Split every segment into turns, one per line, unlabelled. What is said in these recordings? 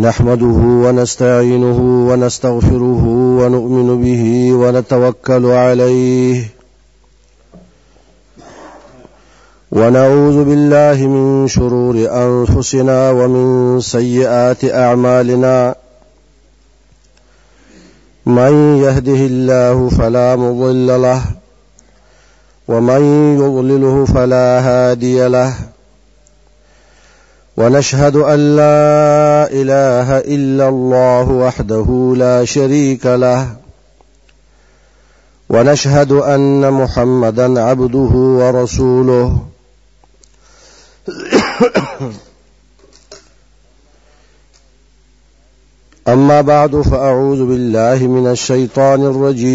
نحمده ونستعينه ونستغفره ونؤمن به ونتوكل عليه ونعوذ بالله من شرور انفسنا ومن سيئات اعمالنا من يهده الله فلا مضل له ومن يضلله فلا هادي له ونشهد أن لا إله إلا الله وحده لا شريك له ونشهد أن محمدا عبده ورسوله أما بعد فأعوذ بالله من الشيطان الرجيم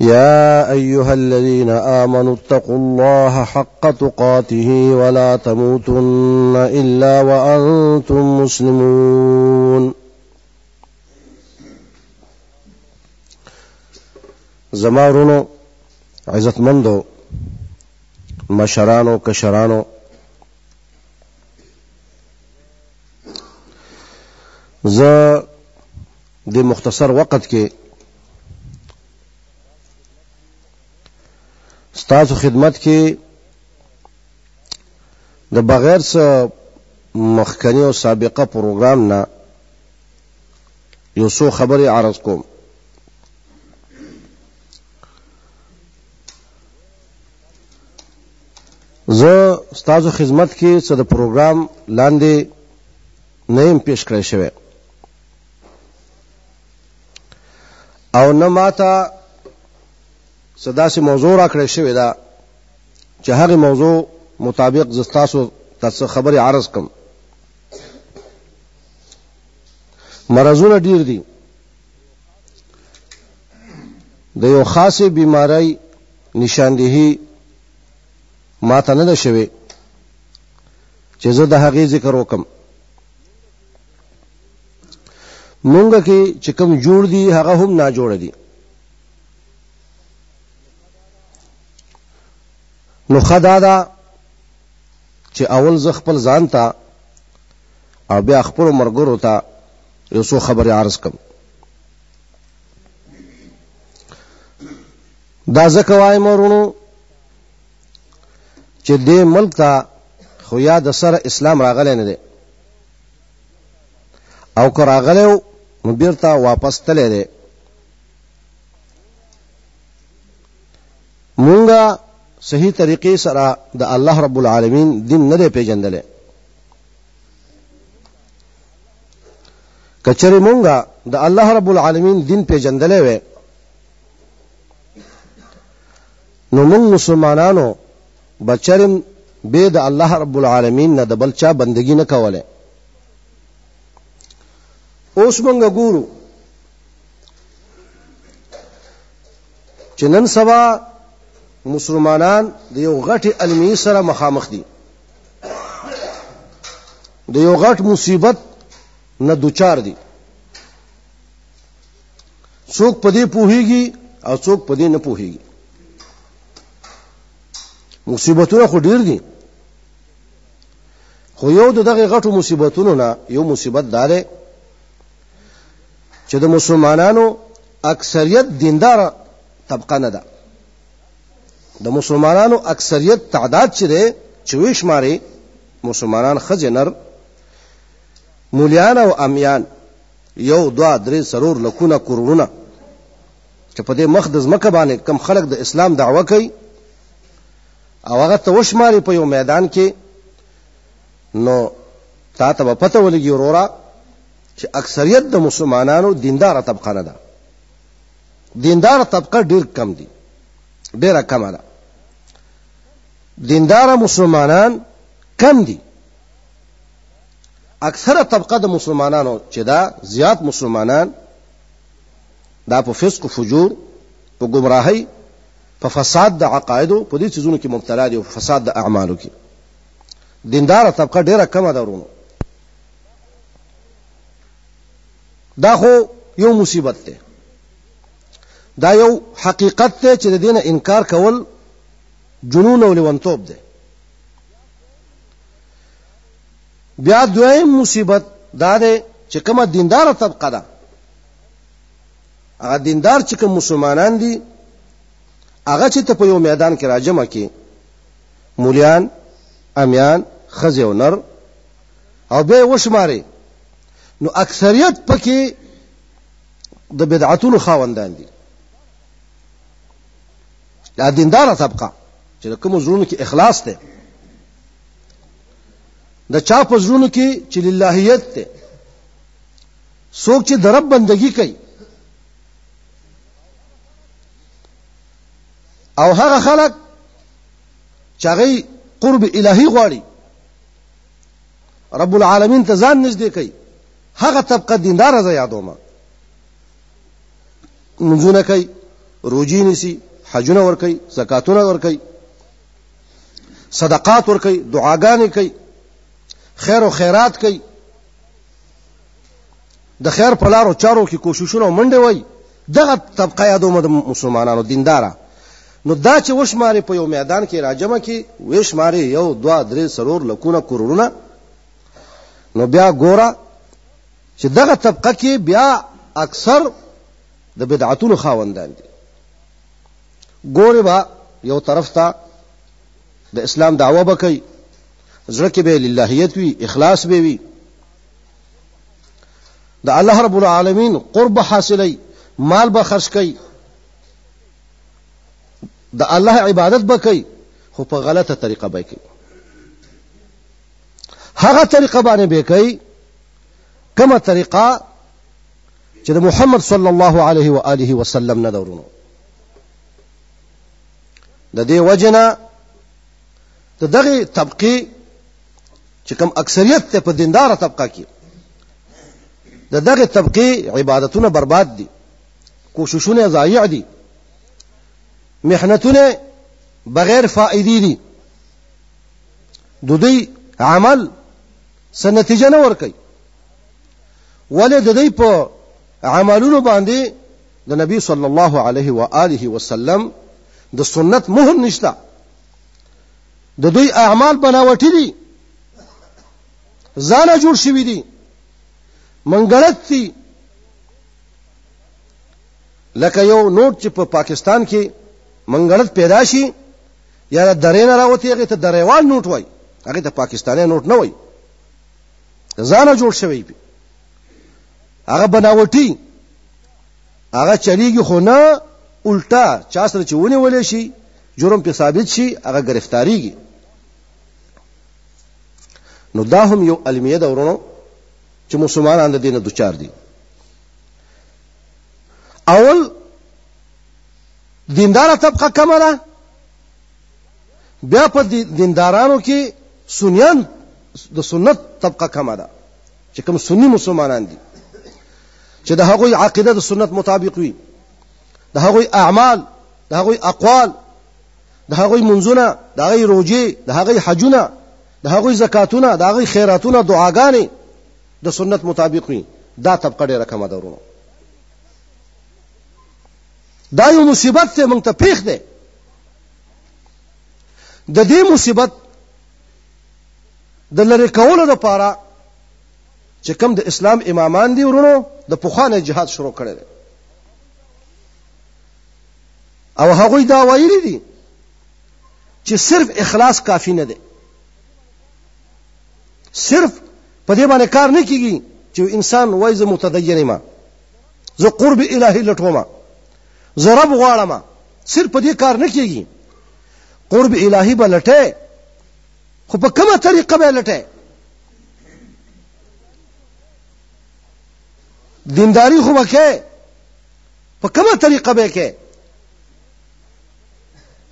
يا أيها الذين آمنوا اتقوا الله حق تقاته ولا تموتن إلا وأنتم مسلمون زمارونو عزت مندو مشرانو کشرانو ز دې مختصر وقت کې ستاسو خدمت کې د بغیر څه مخکنی او سابقه پروګرام نه یو څو خبرې عرض کوم زه ستاسو خدمت کې څه د پروګرام لاندې نه يم پیش کړی شوی او نه ماته صداسي موضوع راکړې شوې ده چې هغه موضوع مطابق زستاسو تاسو خبري عرض کوم مرزونه ډیر دي د یو خاصې بیماری نشاندهی ما ته نه ده شوې چې زه د هغې ذکر وکم مونږ کې چې کوم جوړ دي هغه هم نه جوړ دي نو خدا دا چې اول ز خپل ځان ته او بیا خپل مرګرو ته یو څو خبرې عرض کوم دا ځکه وایم ورونو چې دې ملک ته خو یا د سره اسلام راغلی نه دی او که راغلی و نو بیرته واپس تللی دی مونږه صحیح طریقې سره د الله رب العالمین دین نه دی پیژندلی کچره مونږه د الله رب العالمین دین پیژندلی وې نو مونږ مسلمانانو به چرم بې د الله رب العالمین نه د بل چا بندګي نه کوله اوس مونږ ګورو چې نن سبا مسلمانان د یو غټي علمي سره مخامخ دي د یو غټ مصیبت نه دوچار دي څوک په دې پوهیږي او څوک په دې نه پوهیږي مصیبتونه خو ډیر دي خو یو د دغه غټو مصیبتونو نه یو مصیبت دار چې د مسلمانانو اکثریت دیندار طبقه نه ده د مسلمانانو اکثریت تعداد چې ده چې ویش ماري مسلمانان خزنر مولیان او امیان یو دوا درې سرور لکونه کرونه چې په دې مخ د ځمکه باندې کم خلک د اسلام دعوه کوي او هغه ته وشماري په یو میدان کې نو تا ته به پته ولګي وروره چې اکثریت د مسلمانانو دینداره طبقه نه ده دینداره طبقه ډیر کم دي ډیره کمه ده دینداره مسلمانان کم دي اکثره طبقه د مسلمانانو چې دا زیات مسلمانان دا په فسق فجور په ګمراهۍ په فساد د عقایدو په دې څیزونو کې مبتلا دي او فساد د اعمالو کې دیندار طبقه ډیره کمه ده ورونو دا خو یو مصیبت دی دا یو حقیقت دی چې د دینه انکار کول جنون او لیونتوب دی بیا دویم مصیبت دا دی چې کومه دیندار طبقه ده هغه دیندار چې کوم مسلمانان دي هغه چې ته په یو میدان کې راجمع کې مولیان امیان خزه او نر او به وشماري نو اکثریت پکې د بدعتونو خاوندان دي دا دیندار طبقه چې کوم زړونو کې اخلاص ته د چا په زړونو کې چې للهیت ته څوک چې د رب بندګي کوي او هغه خلک چې هغه قرب الهي غواړي رب العالمین ته ځان نږدې کوي هغه طبقه دیندار زه یادومه منځونه کوي روجي نیسي حجونه ور کوي زکاتونه ور کوي صدقات ور کوي دعاګانې کوي خیر او خیرات کوي د خیر په لارو چارو کې کوششونه او منډې وای دغه طبقه یادومه د مسلمانانو دینداره نو دا چې وشمارې په یو میدان کې راجمه کې وشمارې یو دوا درې سرور لکونه کرورونه نو بیا ګوره چې دغه طبقه کې بیا اکثر د بدعتونو خاوندان دي ګوره با یو طرف ته د اسلام دعوه بکوي زړه کې به للهیت وي اخلاص به وي د الله رب العالمین قرب حاصلای مال به خرج کوي د الله عبادت به کوي خو په غلطه طریقه به کوي هغه طریقه باندې به کوي کومه طریقه چې د محمد صلی الله علیه و آله وسلم نه دورونو د دې وجنه د دغه طبقه چې کوم اکثریت ته په دیندار طبقه کې د دغه طبقه عبادتونه برباد دي کوششونه ضایع دي محنتونه بغیر فائدې دي د دوی عمل څه نتیجه نه ورکوي ولې د دوی په عملونو باندې د نبی صلی الله علیه و آله وسلم د سنت مهر نشته د دوی اعمال بناوټي دي ځانه جوړ شوي دي منګړت دي لکه یو نوټ چې په پاکستان کې منګړت پیدا شي یا د درې نه راوتی هغه ته درېوال نوټ وای هغه ته پاکستاني نوټ نه وای ځانه جوړ شوی دی هغه بناوټي هغه چلیږي خو نه الټا چا سره چې ونیول شي جرم پې ثابت شي هغه ګرفتاریږي نو دا هم یو المیه ده ورونو چې مسلمانان د دینه دوچار دي اول دیندار طبقه کم ده بیا په دیندارانو کې سنیان د سنت طبقه کم ده چې کوم سنی مسلمانان دي چې د هغوی عقیده د سنت مطابق وي د هغوی اعمال د هغوی اقوال د هغوی منځونه د هغوی روجي د هغوی حجونه د هغوی زکاتونه د هغوی خیراتونه دعاګانې د سنت مطابق وي دا طبقه ډېره کمه ده ورونو دا یو مصیبت ته موږ ته پیښ دی د دې مصیبت د لری کولو لپاره چې کوم د اسلام امامان دي ورونو د پخوا نه جهاد شروع کړی دی او هغوی دا ویلي دي چې صرف اخلاص کافی نه دی صرف په دې باندې کار نه کیږي چې انسان وای زه متدین ما زه قرب الهي لټوم زه رب غواړم صرف په دې کار نه کیږي قرب الهي به لټه خو په کومه طریقه به لټه دینداری خو وکې په کومه طریقه به کې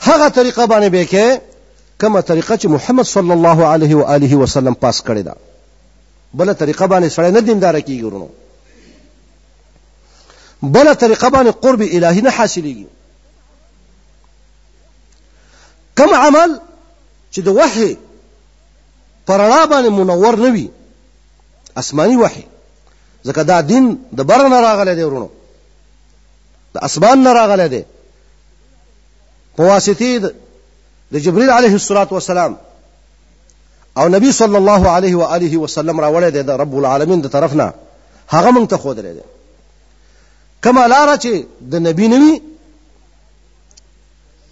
هغه طریقه باندې به کې کومه طریقه چې محمد صلی الله علیه و آله وسلم پاس کړی دا بل طریقه باندې سړی نه دیندار کیږي ورونو بل طریقه باندې قرب الهی نه حاصلېږي کوم عمل چې د وحي په رڼا باندې منور نه وي اسماني وحي ځکه دا دین د بره نه راغلی دی ورونو د اسمان نه راغلی دی په واسطه د جبريل عليه الصلاه والسلام او نبی صلی الله علیه و آله وسلم راوړی دی د رب العالمین د طرف نه هغه مونږ ته خو درې دی کما لار چې د نبی نوی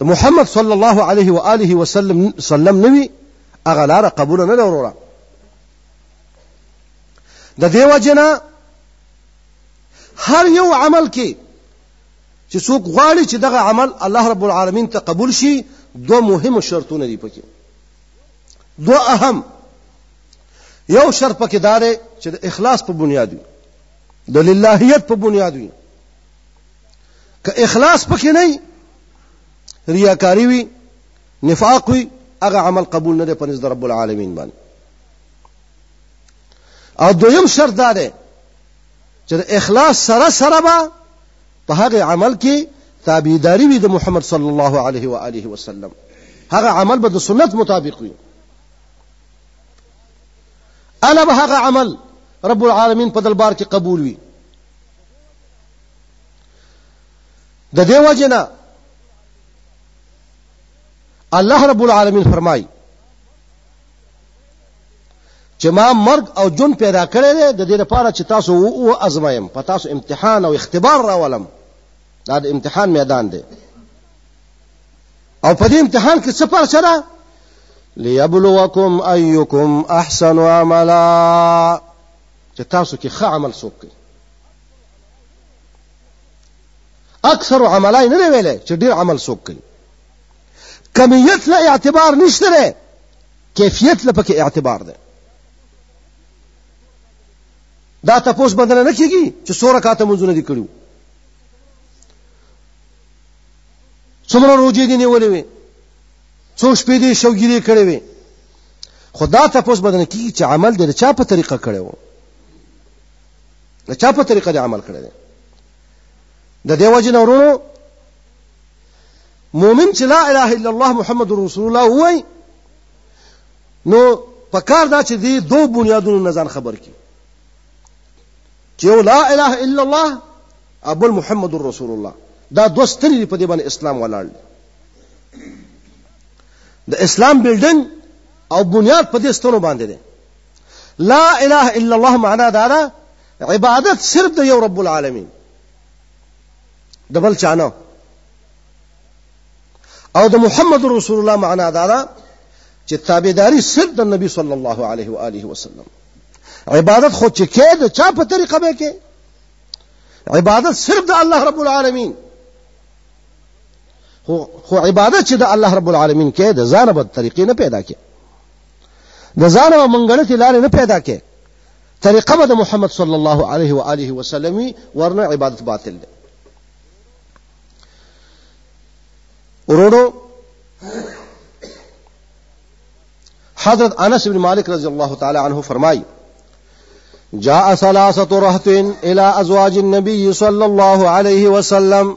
د محمد صلی الله علیه و آله وسلم سلم نوی هغه لاره قبول نه ده وروره د دې وجنه هر یو عمل کې چې څوک غواړي چې دغه عمل الله رب العالمین ته قبول شي دوه مهم شرطونه دي پکې دوه اهم یو شرط پکې دار چې د اخلاص په بنیاد وي د للهیت په بنیاد وي که اخلاص پکې نه ریاکاری وي نفاق وي هغه عمل قبول نه دی په نزد رب العالمین باندې او دویم شرط دا دی چې د اخلاص سره سره به په هغه عمل کې تابعداري وي د محمد صلی الله علیه و آله وسلم هغه عمل به د سنت مطابق وي الا به هغه عمل رب العالمین په دلبار کې قبول وي د دې وجه نه الله رب العالمین فرمای چې ما مرګ او جون پیدا کړی دی د دې لپاره چې تاسو و ازمایم په تاسو امتحان او اختبار راولم دا د امتحان میدان دی او په دې امتحان کې څه پرچه ده ليبلوكم ايكم احسن عملا چې تاسو کې ښه عمل څوک کوي اکثر عملای نه ویلې چې ډیر عمل څوک کوي کمیت له اعتبار نشته دی کیفیت له پکې اعتبار دی دا تپوس بدل نه کیږي چې څو رکعاته منځونه دي کړو څومره روزې دي نیولې وي څو شپې دي شوګيري کړې وي خدا تپوس بدل کیږي چې عمل دې چا په طریقه کړو د چا په طریقه دې عمل کړی دی د دې وجه نه ورونو مؤمن چې لا اله الا الله محمد رسول الله وای نو پکار دا چې دې دوه بنیادونو نه ځان خبر کی چې لا اله الا الله ابو محمد رسول الله دا دوه سترې په دې باندې اسلام ولاړ دی د اسلام بلډن او بنیاد په دې ستونو باندې دی لا اله الا الله معنا دا ده عبادت صرف د یو رب العالمین د بل چانه او د محمد رسول الله معنا دا ده چې تابعداري صرف د نبی صلی الله علیه و آله وسلم عبادت خو چې کې د چا په طریقه به کې عبادت صرف د الله رب العالمین خو خو عبادت چې د الله رب العالمین کې د ځان په طریقې نه پیدا کې د ځانه به مونږ غلطې لارې نه پیدا کې طریقه به د محمد صلی الله علیه و آله وسلم وي ورنه عبادت باطل دی ورونو حضرت انس بن مالک رضی الله تعالی عنہ فرمایي جاء ثلاثة رهط إلى أزواج النبي صلى الله عليه وسلم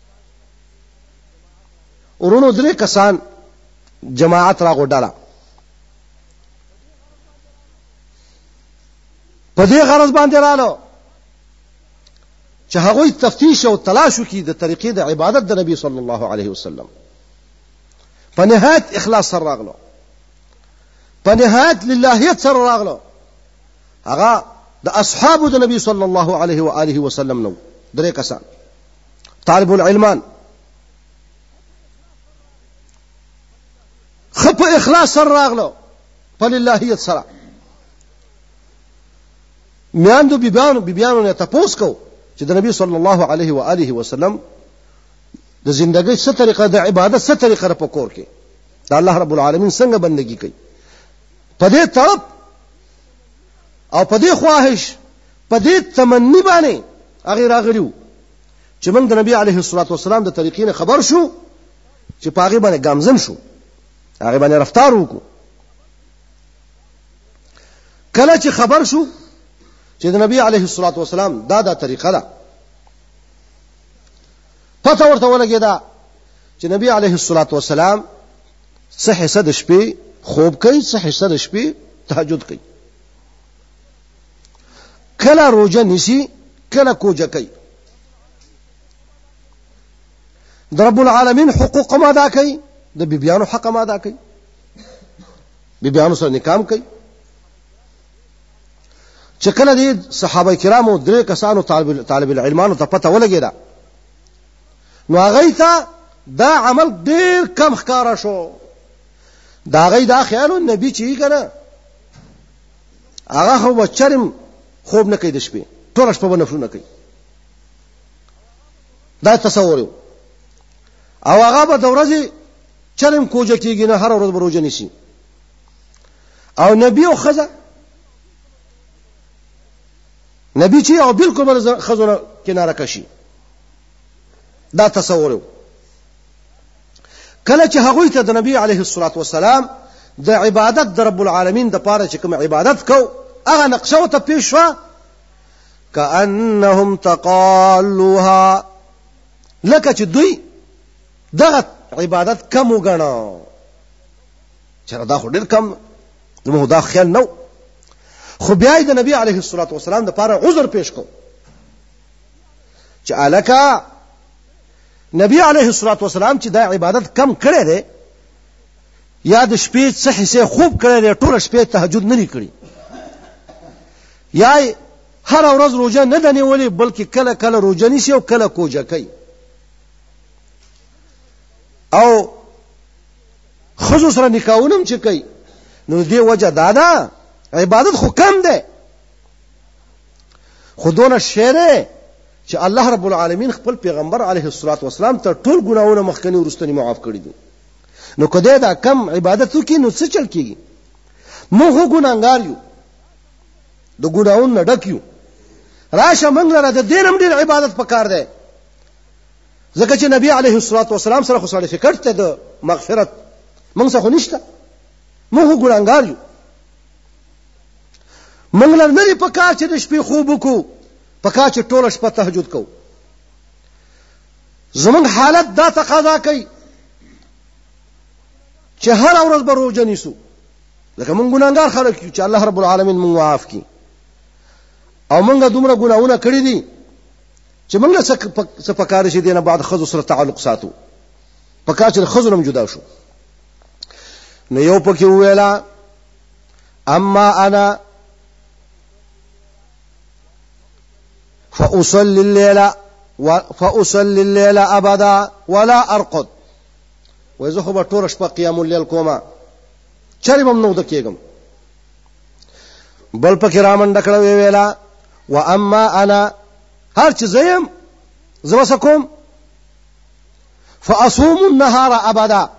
ورونو درې کسان جماعت را غوډاله په دې غرض باندې رالو چې هغه تفتیش او تلاش وکړي د طریقې د عبادت د نبی صلی الله علیه وسلم په نهایت اخلاص سره راغلو په نهایت للهیت سره راغلو هغه د اصحابو د نبی صلی الله علیه و آله وسلم نو درې کسان طالب العلمان خپ اخلاص سره راغلو په للهیت سره میاندو بیبیانو بیبیانو نه تپوس کو چې د نبی صلی الله علیه و آله وسلم د زندګۍ څه طریقه د عبادت څه طریقه را پکور کې د الله رب العالمین څنګه بندگی کوي په دې طلب او په دې خواهش په دې تمني باندې هغه راغلی وو چې موږ د نبی علیه الصلاة والسلام د طریقې نه خبر شو چې په هغې باندې ګامزن شو هغې باندې رفتار وکړو کله چې خبر شو چې د نبی علیه الصلاة والسلام دا دا طریقه ده پته ورته ولګېده چې نبی علیه الصلاة والسلام څه حصه د شپې خوب کوي څه حصه د شپې تهجد کوي کله روجه نسی کله کوجه کوي د رب العالمین حقوق ما ادا کوي د بیبیانو حق ما ادا کوي بیبیانو سره نکام کوي چې کله دې صحابه کرامو درې کسانو طالب طالب العلمانو ته پته ولګیدا نو هغه ته دا عمل ډیر کم ښکارا شو دا غي دا خیالو نبی چی کنه هغه خو بچرم خوب نه کوي د شپې ټول شپه به نفلونه کوي دا تصور یو او هغه به د ورځې چرم کوجه کیږي نه هر ورځ به روزه نیسي او نبی او خزه نبی چې او بالکل بل خزونه کناره کشي دا تصور یو کله چې هغوی ته د نبی علیه الصلاة والسلام د عبادت د رب العالمین د پاره چې کوم عبادت کو هغه نقشه او ته پیش شو کأنهم تقالوها لکه چې دوی دغه عبادت کم وګڼو چې دا خو ډیر کم نو دا خیال نو خو بیا د نبی علیه الصلاة والسلام د پاره عذر پیش کو چې الکه نبی علیه الصلاة والسلام چې دا عبادت کم کړی دی یا د شپې څه حصه خوب کړی دی ټوله شپه تهجد نه کړی یا هر ورځ روزه نه دنی ولې بلکې کله کله روزه نیسی او کله کوجه کوي او خزو سره نکاونم چې کوي نو دې وجه دادا عبادت خو کم ده خودونه شعر چې الله رب العالمین خپل پیغمبر علیه الصلاۃ والسلام ته ټول ګناونه مخکنی ورستنی معاف کړی دي نو کده دا کم عبادت وکي نو څه چل کیږي موږ ګناګار یو د ګناون نه ډک یو راشه موږ لره د دینم ډیر عبادت پکار دی ځکه چې نبی علیه الصلاۃ والسلام سره خو سرټیفیکټ ته د مغفرت موږ څه خو نشته موږ ګناګار یو موږ له نه دی په کار چې د شپې خوب وکړو په کار چې ټوله شپه تهجد کوو زمونږ حالت دا تقاضا کوي چې هر ورځ به روژه نیسو لکه مونږ ګناهګار خلک یو چې الله رب العالمین مونږ معاف کړي او مونږ دومره ګناهونه کړی دي چې مونږ څه پکاره شي دینه بعد خزو سره تعلق ساتو پکاره چې خزو نم جدا شو نو یو پکې ویلا اما انا فاصلي الليل فاصلي الليل ابدا ولا ارقد وای زه خو به ټول شپه قیام الليل کوم چرې بم نو د کېګم بل پکې رامن ډکړه وی ویلا و اما انا هر چې زیم زما سکوم فاصوم النهار ابدا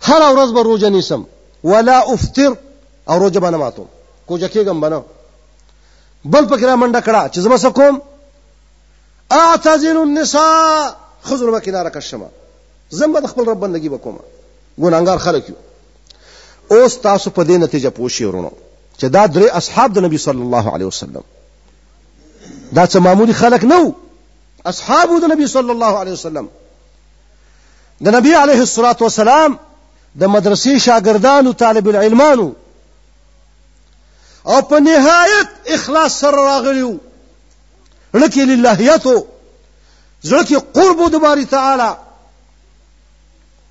هر ورځ به روزه نیسم ولا افطر او روزه باندې ماتو کوجه کېږم بنه بل پکې را منډه کړه چې زما څه کوم اعتزل النساء خذل ما کناره کشمه زم به خپل رب بندگی وکوم ګناګار خلک یو اوس تاسو په دې نتیجه پوښی ورونو چې دا درې اصحاب د نبی صلی الله علیه وسلم دا څه معمولی خلک نه وو اصحاب د نبی صلی الله علیه وسلم د نبی علیه الصلاة والسلام د مدرسې شاګردانو طالب العلمانو او په نهایت اخلاص سره راغلیو لکه للهیتو زړه کې قرب د باری تعالی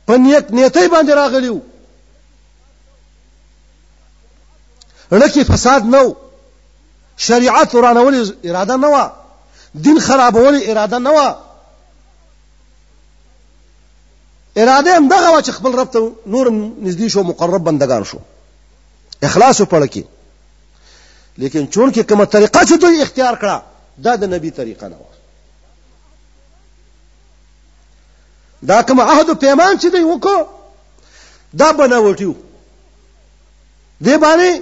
په نیت نیتي باندې راغلیو لکه فساد نو شریعت ورانول اراده نه و دین خرابول اراده نه و اراده هم دغه چې خپل رب ته نور نږدې شو مقرب بندگان شو اخلاص وپړ کې لیکن چون کې کومه طریقه چې دوی اختیار کړه دا د نبی طریقه نه و دا کوم عهد او پیمان چې دوی وکړو دا بناوټیو دې باندې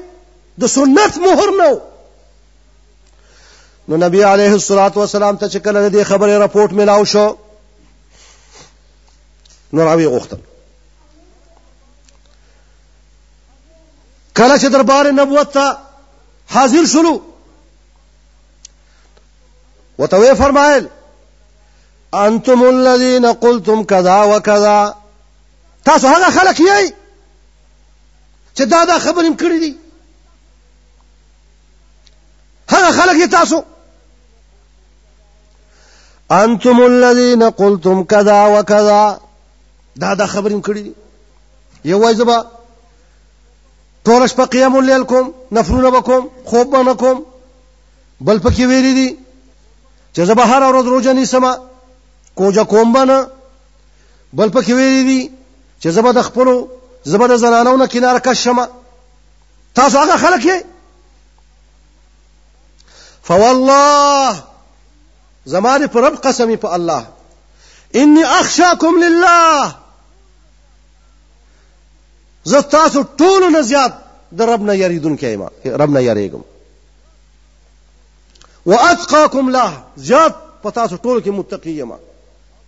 د سنت مهر نه نو نبی عليه الصلاه والسلام ته چې کله دې خبره رپورت ملاو شو نو راوي غوښتل کله چې دربار نبوت ته حاضر شلو وتوی فرمایل انتم الذين قلتم كذا وكذا تاسو هغه خلک یی چې دا دا خبرې هم کړې دي هغه خلک یې تاسو انتم الذين قلتم كذا وكذا دا دا خبرې هم کړې دي یو وای زبا ټول شپه قیام الليل کوم نفرونه وکوم خوب باندې کوم بل پکې ویری دي چې زبا هر ورځ روزه نیسم کوجا کوم باندې بل پکې ویلي دي چې زه به د خپلو زه به د زنانو نه کناره کش شم تاسو هغه خلک یې فوالله زما دې په رب قسم په الله اني اخشاکم لله زه تاسو ټولو نه زیات د رب نه یریدونکی یم رب نه یریږم واتقاکم له زیات په تاسو ټولو کې متقی یم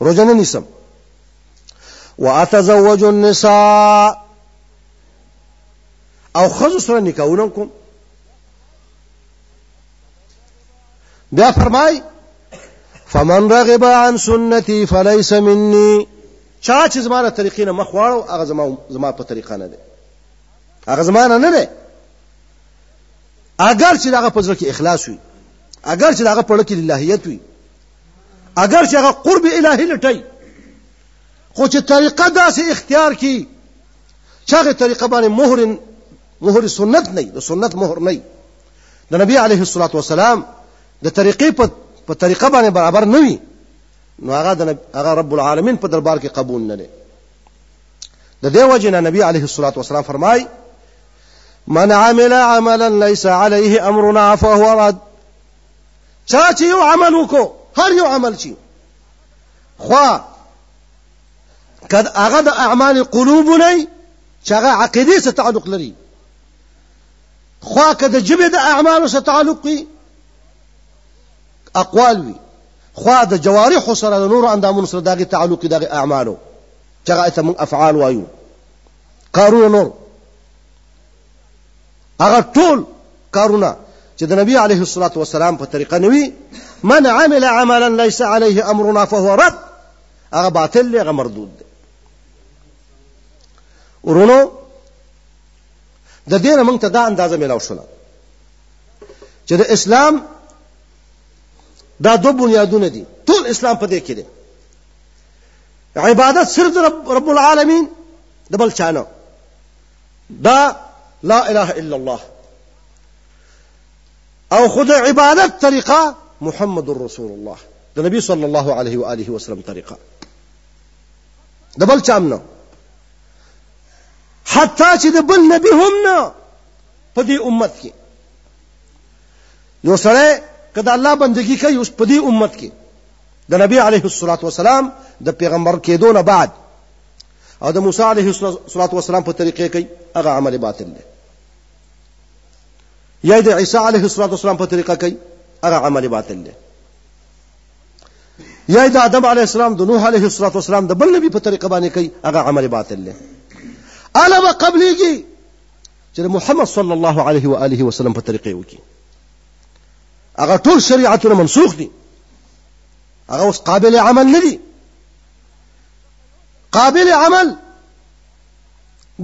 روزه نه نیسم واتزوج النساء او خزو سره نکاحونه کوم بیا فرمای فمن رغب عن سنتي فليس مني چا چې زمانه طریقې نه مخ واړو هغه زما زما په طریقه نه دی هغه زمانه نه دی اگر چې هغه په ځل کې اخلاص وي اگر چې هغه په لکه لهیت وي اگر چې هغه قرب الهي لټي خو چې طریقه داسې اختیار کی چې هغه طریقه باندې مهر مهر سنت نه د سنت مهر نه د نبی عليه الصلاه والسلام د طریقې په په طریقه باندې برابر نه وي نو هغه د هغه رب العالمین په دربار کې قبول نه لري د دې وجه نه نبی عليه الصلاه والسلام فرمای من عمل عملا ليس عليه امرنا فهو رد چا چې یو عمل وکړو هر یو عمل چې خوا کد هغه د اعمال قلوب نه چې هغه عقیده سره تعلق لري خوا کد جبه د اعمال سره تعلق وي اقوال وي خوا د جوارح سره د نور اندامونو سره دغه تعلق دغه اعمالو چې هغه ته موږ افعال وایو قارون نور هغه ټول کارونه چې د نبی علیه الصلاة والسلام په طریقه نه وي من عمل عملا ليس عليه امرنا فهو رد هغه باطل دی هغه مردود دی ورونو د دې نه موږ ته دا اندازه میلاو شوله چې د اسلام دا دو بنیادونه دي ټول اسلام په دې کې دی عبادت صرف رب, رب العالمین د بل چانه دا لا اله الا الله او خود عبادت طریقه محمد رسول الله د نبی صلی الله علیه و آله وسلم طریقه د بل چام نه حتی چې د بل نبی هم نه په دې امت کې یو سره کله الله بندگی کوي اوس په دې امت کې د نبی علیه الصلاۃ والسلام د پیغمبر کېدو نه بعد او د موسی علیه السلام په طریقې کوي هغه عمل باطل دی یا د عیسی علیه السلام په طریقه کوي هغه عمل باطل دی یا د آدم علیه السلام د نوح علیه السلام د بل نبی په طریقه باندې کوي هغه عمل باطل دی الا به قبليږي چې محمد صلی الله علیه و آله وسلم په طریقې وکي هغه ټول شریعتونه منسوخ دي هغه اوس قابل عمل نه دي قابل عمل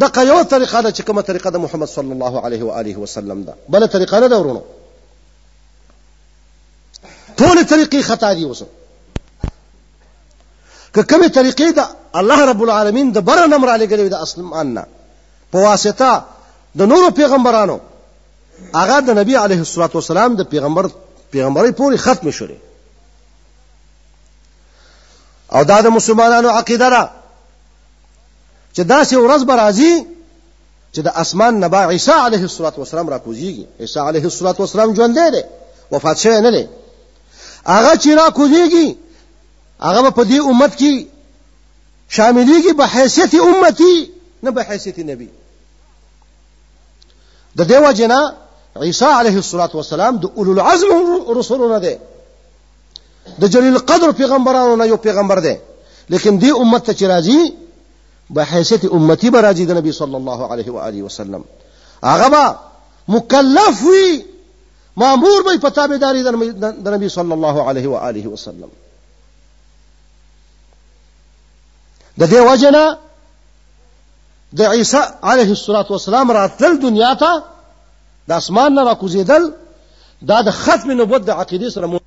د قیو طریقه ده چې کومه طریقه د محمد صلی الله علیه و آله وسلم ده بل طریقه نه ده ورونو ټول طریقې خطا دي اوس که کومه طریقې ده الله رب العالمین د بر نمر علی ګلوی د اسلمان نه په واسطه د نورو پیغمبرانو هغه د نبی علیه الصلاۃ والسلام د پیغمبر پیغمبري پوری ختم شوه او دا د مسلمانانو عقیده ده چې داسې ورځ به راځي چې د اسمان نه به عیسی علیه السلام راکوزیږي عیسی علیه السلام ژوندی دی وفات شوی نه دی هغه چې راکوزیږي هغه په دې امت کې شاملېږي به حیثیت امتی نه به حیثیت نبی د دیو جنا عیسی علیه السلام د اولو العزم رسولونه دی د جلیل قدر پیغمبرانو نه یو پیغمبر دی لیکن دی امت ته چې راځي به حیثیت امتی به راځي د نبی صلی الله علیه و آله وسلم هغه به مکلف وي مامور به په تابعداري د نبی صلی الله علیه و آله وسلم د دې وجه نه د عیسی علیه السلام راتلل دنیا ته د اسمان نه راکوزېدل دا د ختم نبوت د عقیدې سره مو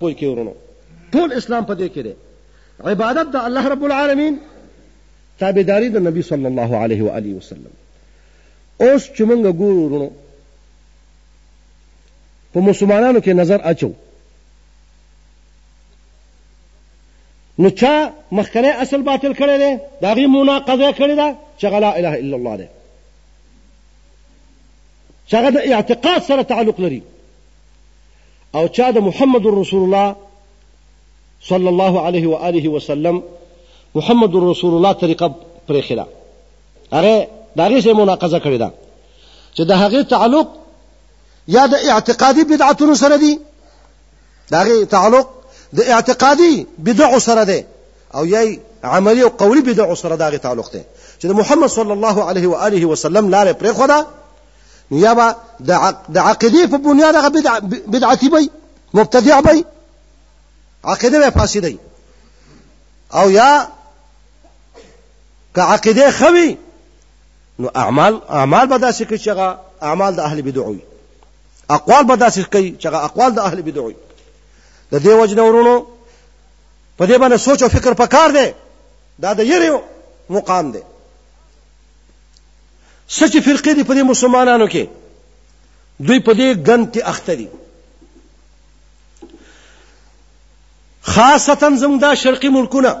پوي کې ورونو ټول اسلام په دې کې دی عبادت د الله رب العالمین تابعداري د نبی صلی الله علیه و آله وسلم اوس چې مونږ ګورو ورونو په مسلمانانو کې نظر اچو نو چا مخکنی اصل باطل کړی دی د هغې مناقضه کړې ده چې هغه لا اله الا الله دی چې هغه د اعتقاد سره تعلق لري او چا د محمد رسول الله صلی الله علیه و آله وسلم محمد رسول الله طریقه پرېښې ده هغه د هغې سره مناقضه کړې ده چې د هغې تعلق یا د اعتقادي بدعتونو سره دی د هغې تعلق د اعتقادي بدعو سره دی او یا عملی او قولی بدعو سره د هغې تعلق دی چې د محمد صلی الله علیه و آله وسلم لارې پرېښوده نو یا به د عقیدې په بنیاد هغه بدعتي وي مبتدع وي عقیده به فاسده او یا که عقیده ښه وي نو اعمال اعمال به داسې کوي چې هغه اعمال د اهل بدعو وي اقوال به داسې کوي چې هغه اقوال د اهل بدعو وي د دې وجه نه ورونو په دې باندې سوچ او فکر پکار دی دا د یری مقام دی سچ فرقې دي په دې مسلمانانو کې دوی په دې ګند کې اخته دي خاصتا زموږ دا شرقي ملکونه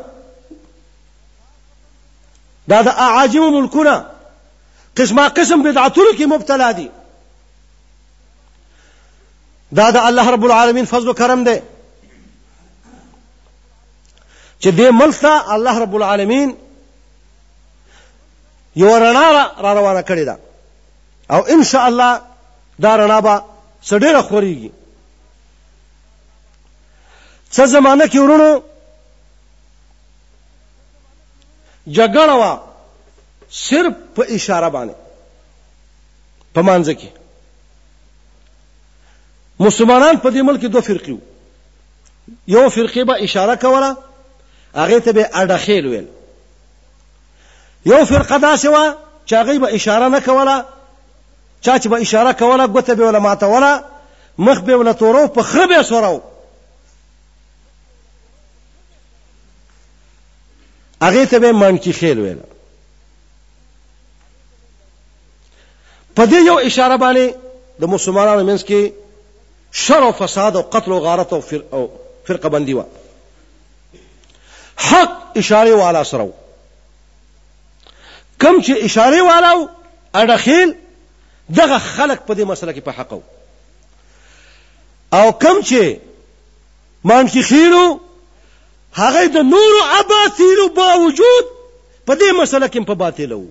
دا د اعاجمو ملکونه قسمه قسم بدعتونو کې مبتلا دي دا د الله رب العالمین فضل کرم دی چې دې ملک ته الله رب العالمین یو رڼا را روانه کړې ده او ان شاء الله دا رڼا به سډېره خوريږي څه زمانہ کې ورونو جګړه وه صرف په اشاره باندې په مانځ کې مسلمانان په دې ملک دوه فرقې وو یو فرقې به اشاره کوله هغه ته به اډخیل ویل یو فرقه داسې وه چې هغه به اشاره نه کوله چا چې به اشاره کوله ګوته به ولا ماته ولا مخ به ولا تورو په خره به سورو هغه ته به مانکی خیل ویل په دې یو اشاره باندې د مسلمانانو منځ کې شر او فساد او قتل او غارت او فر او فرقه بندي و حق اشاره والا سره کم چې اشاره والا او اډخیل دغه خلق په دې مسله کې په حق او کم چې مانکیخیلو هغه د نورو اباطیلو باوجود په دې مسله کې په باطل وو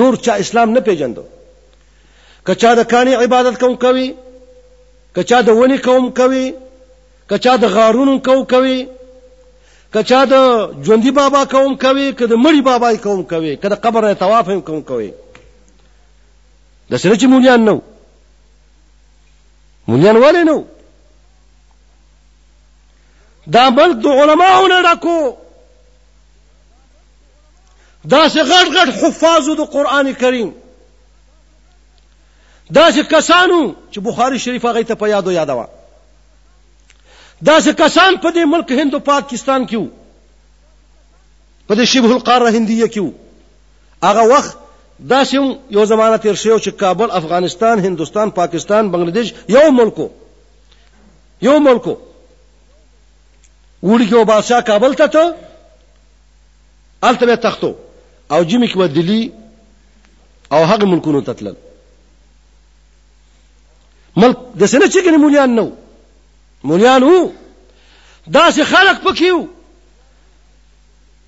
نور چا اسلام نه پیژندو کچا د کانی عبادت کوم کوي کچا د ونی کوم کوي کچا د غارونو کوم کوي کچا د ژوندۍ بابا کوم کوي کده مړی بابا کوم کوي کده قبر نه طواف هم کوم کوي د سره چې مونږ نه مليان ولې نو دا ملک د علماو نه ډکو دا چې غټ غټ حفاظو د قران کریم دا چې کسانو چې بخاری شریف هغه ته په یادو یادوا دا چې کسان په دې ملک هندو پاکستان کې وو په دې شبه القاره هندیه کې وو هغه وخت داسې هم یو زمانه تیر شوی چې کابل افغانستان هندوستان پاکستان بنگلادیش یو ملکو یو ملکو وړي کې و بادشاہ کابل ته ته الته به تختو او جمی کې و دلی او هغه ملکونو ته تلل ملک د سنه چې کنه مولیان نو مولیان وو داسې خلق پکې وو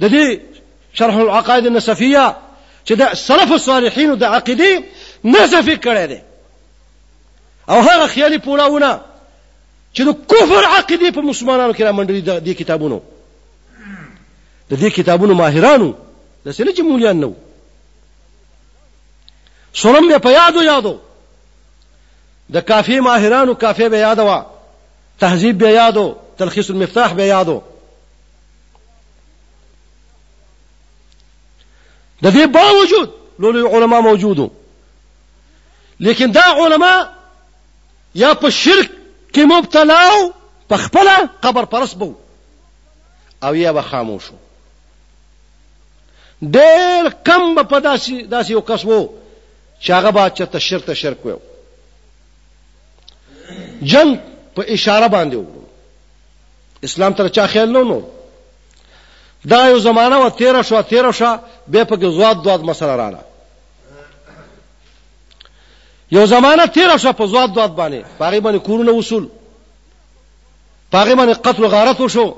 د دې شرح العقائد النصفیه چې د سلف الصالحین د عقیده نصف کړي دي او هغه خیالي پولاونه چې د کفر عقیده په مسلمانانو کې را منډري د دې کتابونو د دې کتابونو ماهرانو د سنه چې مولیان نو سلام به په یادو یادو د کافی ماهرانو کافی به یادوا تهذیب به یادو تلخیص المفتاح به یادو د دې باوجود لوی علما موجودو لیکن دا علما یا په شرک کې مبتلا او په خپل قبر پرس بو او یا به خاموشو ډېر کم به په داسې داسې یو کس وو چې هغه به چېرته شرک ته شرک وو جنګ په اشاره باندې وو اسلام تر چا خیال نه نور دا یو زمانہ و تیر شو تیر شو به په زواد دواد مسله رااله یو زمانہ تیر شو په زواد دواد باندې پاره باندې کورونه وصول پاره باندې قتل غارت وشو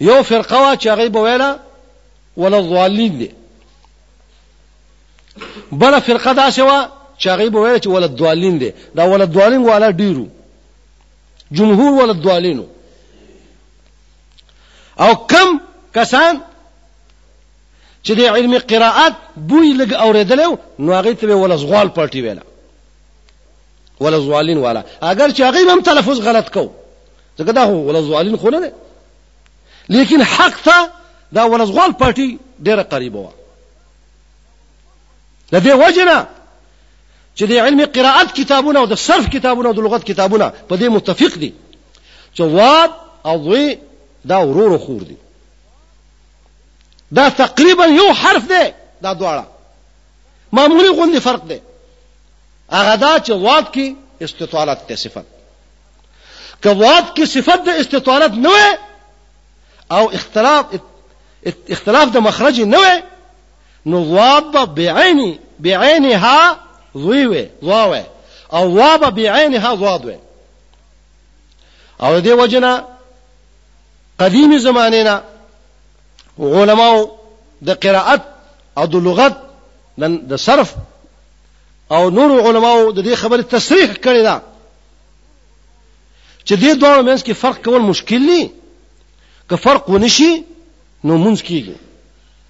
یو فرقه وا چې هغه بویلا ولا ضالین دي بل فرقه دا شوا چې هغه بویلا چې ولا ضالین دي دا ولا ضالین والا ډیرو جمهور ولدوالینو او کم کسان چې د علم قراءات بوی لګ اوریدل نو هغه ته ولزغوال پارټي ویلا ولزوالین والا اگر چې هغه هم تلفظ غلط کو ځکه دا هو ولزوالین خو نه لیکن حق ته دا ولزغوال پارټي ډیره قریبه و لدې وجنه چې د علم قرائت کتابونه او د صرف کتابونه او د لغت کتابونه په دې متفق دي چې واد او وی دا ورور خور دي دا تقریبا یو حرف دی دا دواړه معمولی غوندې فرق دی هغه دا چې واد کې استطالت ته صفت که واد کې صفت د استطالت نه وي او اختلاف اختلاف د مخرج نه وي نو ضواب به بعینی بعینها ضوی وی ضوا وی او وا به بعینها ضاد وی او دې وجنا قدیمی زمانه نه علماو د قراءت او د لغت د صرف او نور علماو د دې خبرې تصریح کړې ده چې دې دوه منځ کې فرق کول مشکل دی که فرق ونشي نو منځ کیږي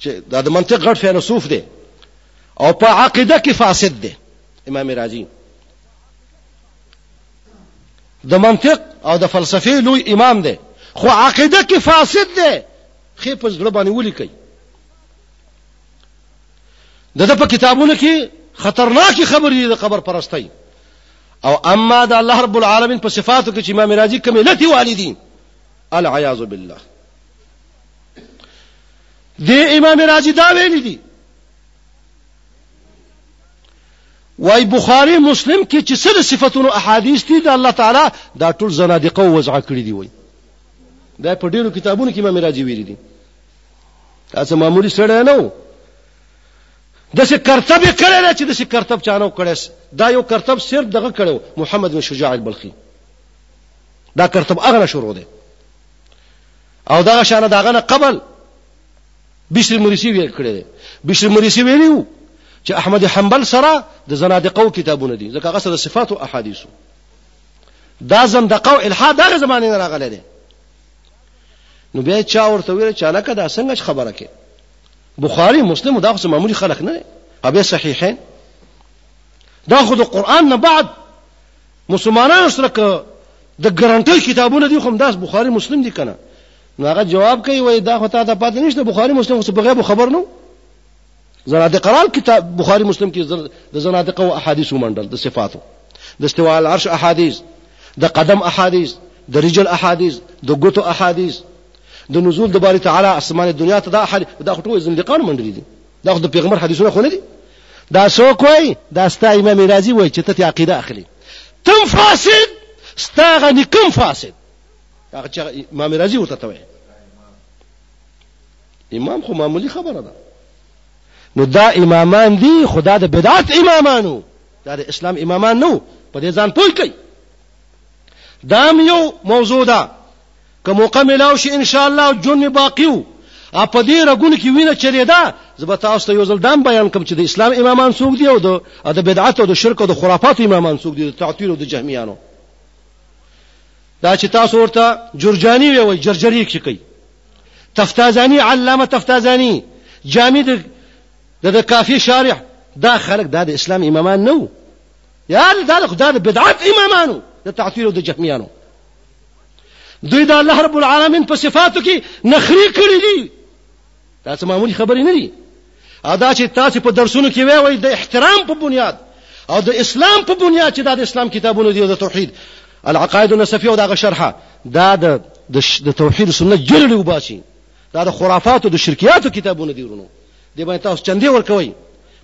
چې دا د منطق غټ فیلسوف دی او په عقیده کې فاسد دی امام رازی د منطق او د فلسفې لوی امام دی خو عقیده کې فاسد دی خې په زړه باندې ولیکي د د په کتابونو کې خطرناکې خبرې دي د قبر پرستۍ او اما د الله رب العالمین په صفاتو کې چې امام رازی کومې لتی والدي العیاذ بالله د امام رازی دا ویلي دي وای بخاری مسلم کې چې سره صفاتونو احادیث دي د الله تعالی دا ټول زنادقه وضع کړی دی وای دا په ډیرو کتابونو کې امام رازی ویلي دي تاسو معمولی سره نه وو د څه کرتب کړی نه چې د څه کرتب چانو کړی دا یو کرتب صرف دغه کړو محمد بن شجاع البلخی دا کرتب اغله شروع دی او دغه شان دغه نه قبل بشر مریسی ویل کړی دی بشر مریسی ویلیو چې احمد حنبل سره د زنادقو کتابونه دي ځکه هغه سره صفات او احادیثو دا زندقه او الحاد دغه زمانه نه راغلی دی نو بیا چا ورته ویل چې الکه دا څنګه خبره کې بخاری مسلم دا خو معمولی خلک نه دی او بیا صحیحین دا خو د قران نه بعد مسلمانانو سره که د ګرانټۍ کتابونه دي خو همداس بخاري مسلم دي کنه نو هغه جواب کوي وای دا خو تا ته پاتې نشته بخاري مسلم خو په غیب خبر نو زنادق قرال کتاب بخاري مسلم کې د زنادق او احادیث ومنډل د صفاتو د استواء العرش احادیث د قدم احادیث د رجل احادیث د ګوتو احادیث د نزول د باری تعالی اسمان دنیا ته دا احادیث دا ټول زندقان منډلي دي دا خو د پیغمبر حدیثونه خو نه دي دا څوک وای دا ستا امام رازي وای چې ته عقیده اخلي تم فاسد ستا غني کم فاسد هغه چې امام رازي ورته ته وای امام خو معمولی خبره ده نو دا امامان دي خدا د بدعت امامانو دا د اسلام امامان نو په دې ځان پوه کړئ دام یو موضوع ده که موقع ملاو شي ان شاءالله او ژوند مې باقي وو او په دې رګونو کې وینه چلیده زه به تاسو ته یو ځل دام بیان کوم چې د اسلام امامان څوک دي او د د بدعت او د شرک او د خرافاتو امامان څوک دي د تعطیل او د جهمیانو دا چې تاسو ورته جرجانی وي وي جرجری کې کوي تفتازانی علامه تفتازانی جامع د د کافی شارح دا خلک دا د اسلام امامان نه وو یا دا د بدعت امامانو د تعطیل او د جهمیانو دوی د الله رب العالمین په صفاتو کې نخري کړی دي دا څه معمولی خبرې نه دي ادا چې تاسو په درسونو کې وایي د احترام په بنیاد او د اسلام په بنیاد چې دا د اسلام کتابونه دي او د توحید العقائد النسفیه او دا شرحه دا د د توحید سنت جرړي وباسي دا د خرافات او د شرکیاتو کتابونه دي ورونو د باندې تاسو چندې ور کوي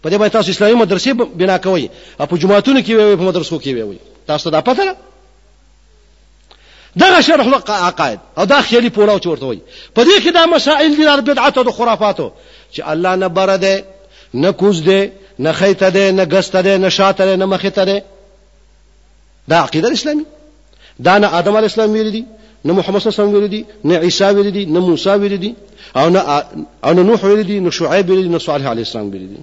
په دې باندې تاسو اسلامي مدرسې بنا کوي او په جماعتونو کې وي په مدرسو کې وي تاسو ته دا پته ده دغه شرح د عقاید او دا خیالي پولاو چې ورته وایي په دې کې دا مسائل دي د بدعت او د خرافاتو چې الله نه بره دی نه کوز دی نه خیته دی نه ګسته دی نه شاته دی نه مخته دی دا عقیده اسلامي دا نه آدم علی السلام ویل دي نه محمد صلی الله علیه وسلم ویل دي نه عیسی ویل دي نه موسی ویل دي او نه او نه نوح ویل دي نه شعیب ویل دي نه صالح علی السلام ویل دي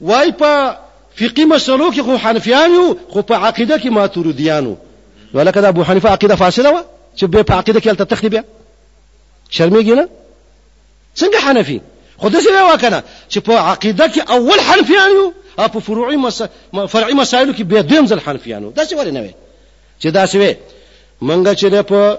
وای په فقهي مسلو کې خو حنفیان یو خو په عقیده کې ماتوریدیان وو نو لکه د ابو حنیفه عقیده فاسده وه چې به په عقیده کې هلته تختی بیا شرمېږي نه څنګه حنفي خو داسې وی وکنه چې په عقیده کې اول حنفیان یو او په فروعي مس... فرعي مسایلو کې بیا دویم ځل حنفیان یو داسې ولې نه وي چې داسې وي منګه چې په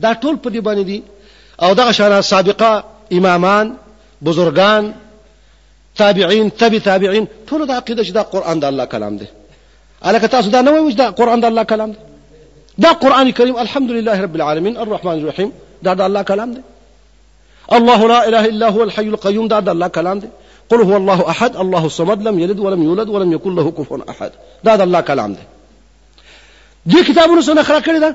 دا ټول په دې باندې دي او دغه شان سابقه امامان بزرګان تابعین تبع تابعین ټول د عقیده چې دا قران د الله کلام دی الکه تاسو دا نه وایئ چې دا قران د الله کلام دی دا قران کریم الحمدلله رب العالمین الرحمن الرحیم دا د الله کلام دی الله لا اله الا هو الحي القيوم دا د الله کلام دی قل هو الله احد الله الصمد لم يلد ولم يولد ولم يكن له كفوا احد دا د الله کلام دی دې کتابونو سره خره کړی دا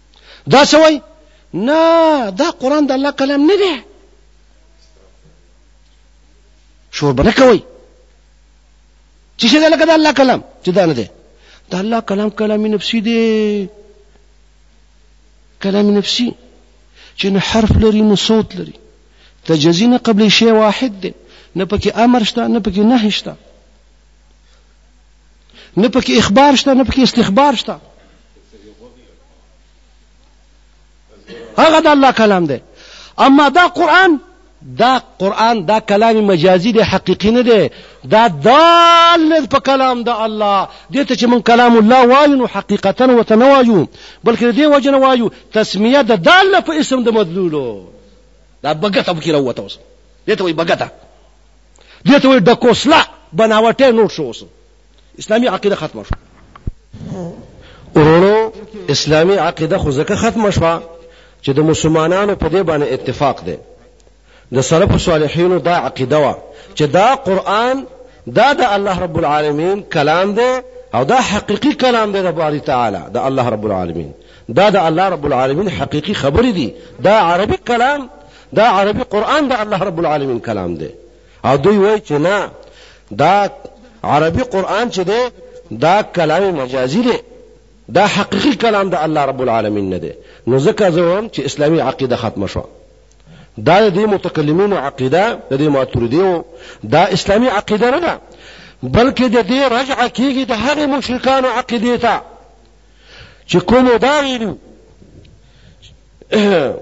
دا څه وای نه دا قران د الله کلام نه دی شور بنه کوي چې څه لکه د الله کلام چې دا نه دی د الله کلام کلام نفسي دی
کلام نفسي چې نه حرف لري نه صوت لري تجزي نه قبل شی واحد دی نه پکې امر شته نه پکې نهي شته نه پکې اخبار شته نه پکې استخبار شته هغه د الله کلام دی اما دا قران دا قران دا کلام مجازي دی حقيقي نه دی دا دال په کلام د الله دې ته چې مون کلام الله وایو نو حقیقتا وته نه وایو بلکې دې وجه نه وایو تسمیه د دال په اسم د مدلولو دا بغته وکړه وته اوس دې ته وایي بغته دې ته وایي ډکوسلا بناوټی نوټ شو اوس اسلامي عقیده ختمه شو ورونو اسلامي عقیده خو ځکه ختمه شوه چې د مسلمانانو په دې باندې اتفاق دی د سلف صالحینو دا عقیده وه چې دا قرآن دا د الله رب العالمین کلام دی او دا حقیقي کلام دی د باری تعالی د الله رب العالمین دا د الله رب العالمین حقیقي خبرې دي دا عربي کلام دا عربي قرآن د الله رب العالمین کلام دی او دوی وایي چې نه دا عربي قرآن چې دی دا کلام مجازي دی دا حقیقي کلام د الله رب العالمین نه دی نو ځکه زه وایم چې اسلامي عقیده ختمه شوه دا د دې متکلمینو عقیده د دې ماتوریدیو دا اسلامي عقیده نه ده بلکې د دې رجعه کیږي د هغې مشرکانو عقیدې ته چې کومو دا ویلو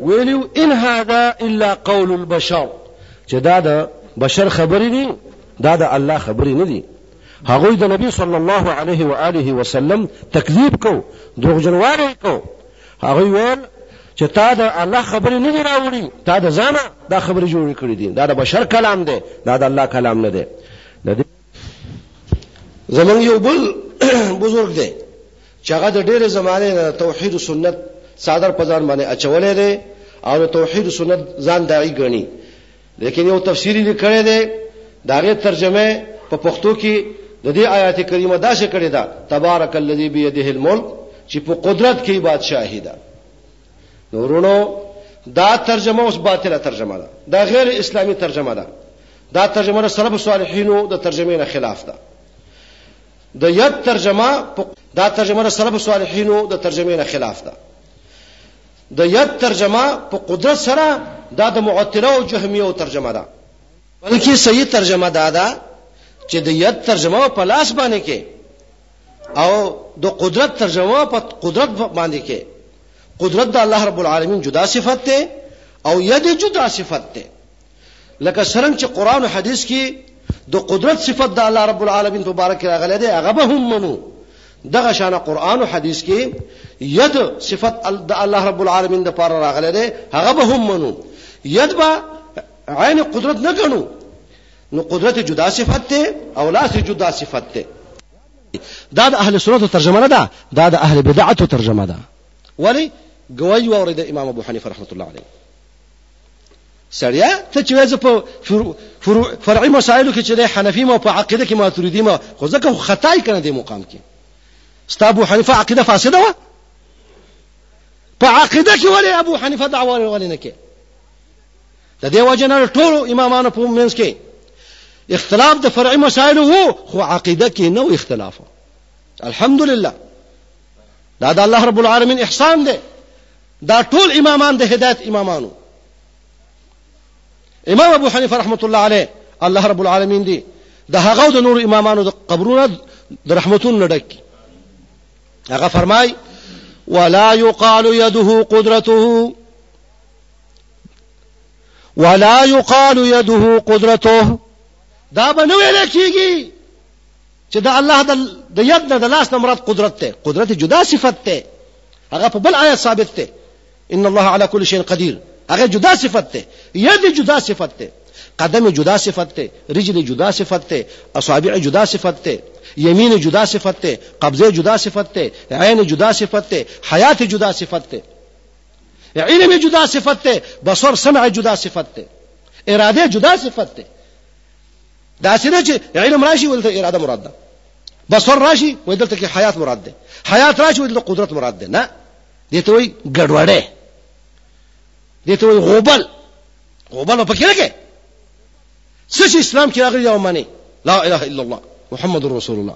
ویلو ان هذا الا قول البشر چې دا د بشر خبرې دي دا د الله خبرې نه دي هغوی د نبی صلی الله علیه و آله وسلم تکذیب کو دروغجنوالی کو هغوی ویل چې تا د الله خبرې نه دی راوړي تا د ځانه دا خبرې جوړې کړې دي دا د بشر کلام دی دا د الله کلام نه دی
زمونږ یو بل بزرګ دی چې هغه د ډېرې زمانه نه توحید او سنت صادر په ځان باندې اچولې دی او توحید او سنت ځان داعي ګڼي لیکن یو تفسیری لیکلی دی دا غي ترجمه په پښتو کې د دې آیات کریمه دا شکړه ده تبارک الذی بيدیه الملک چې په قدرت کې بادشاہی ده نو ورونو دا ترجمه اوس باطله ترجمه ده دا غیر اسلامی ترجمه ده دا ترجمه د سلف صالحینو د ترجمې نه خلاف ده د ید ترجمه دا ترجمه د سلف صالحینو د ترجمې نه خلاف ده د ید ترجمه په قدرت سره دا د معطله او جهمیه ترجمه ده بلکې صحیح ترجمه دا ده چې د ید ترجمه په لاس باندې کې او د قدرت ترجمه په قدرت باندې کې قدرت د الله رب العالمین جدا صفت ده او ید جدا صفت ده لکه څنګه چې قران او حدیث کې د قدرت صفت د الله رب العالمین په باره کې راغلی دی هغه به هم منو دغه شان قران او حدیث کې ید صفت د الله رب العالمین د پاره راغلی دی هغه به هم منو ید به عین قدرت نه غنو نو قدرت جدا صفت ته او لاس جدا صفت ته
دا د اهل سنت ترجمه نه ده دا د اهل بدعت ترجمه ده
ولی گواہی ووري د امام ابو حنیفه رحمت الله علیه سړیا ته چې وځ په فرو فرعي مسائلو کې چې حنفي مو په عقیده کې ماتوریدی مو خو ځکه خطای کنه د مقام کې ستا ابو حنیفه عقیده فاسده و په عقیده کې ولې ابو حنیفه دعوه ولې نه کې د دې وجه نه ټول امامانو په منځ کې اختلاف د فرعي مسایلو وو خو عقیده کې نو اختلاف الحمدلله دا د الله رب العالمین احسان دی دا ټول امامان د هدایت امامانو امام ابو حنیفه رحمت الله علیه الله رب العالمین دی د هغه د نور امامانو د قبرونو د رحمتونو ډک هغه فرمای ولا يقال يده قدرته ولا يقال يده قدرته دا به نه ویل کیږي چې د الله د ید نه د لاس نه مراد قدرت ته قدرت جدا صفت ته هغه په بل آیت ثابت ته ان الله على كل شيء قدير هغه جدا صفت ته ید جدا صفت ته قدم جدا صفت ته رجل جدا صفت ته اصابع جدا صفت ته یمین جدا صفت ته قبضه جدا صفت ته عین جدا صفت ته حیات جدا صفت ته علم جدا صفت ته بصر سمع جدا صفت ته اراده جدا صفت ته دا سره چې علم راشي ولته اراده مراد ده بصر راشي ولته کې حیات مراد ده حیات راشي ولته قدرت مراد ده نه دې ته وي ګډوډه دې ته وي غوبل غوبل په کې لګي څه اسلام کې راغلی او منی لا اله الا الله محمد رسول الله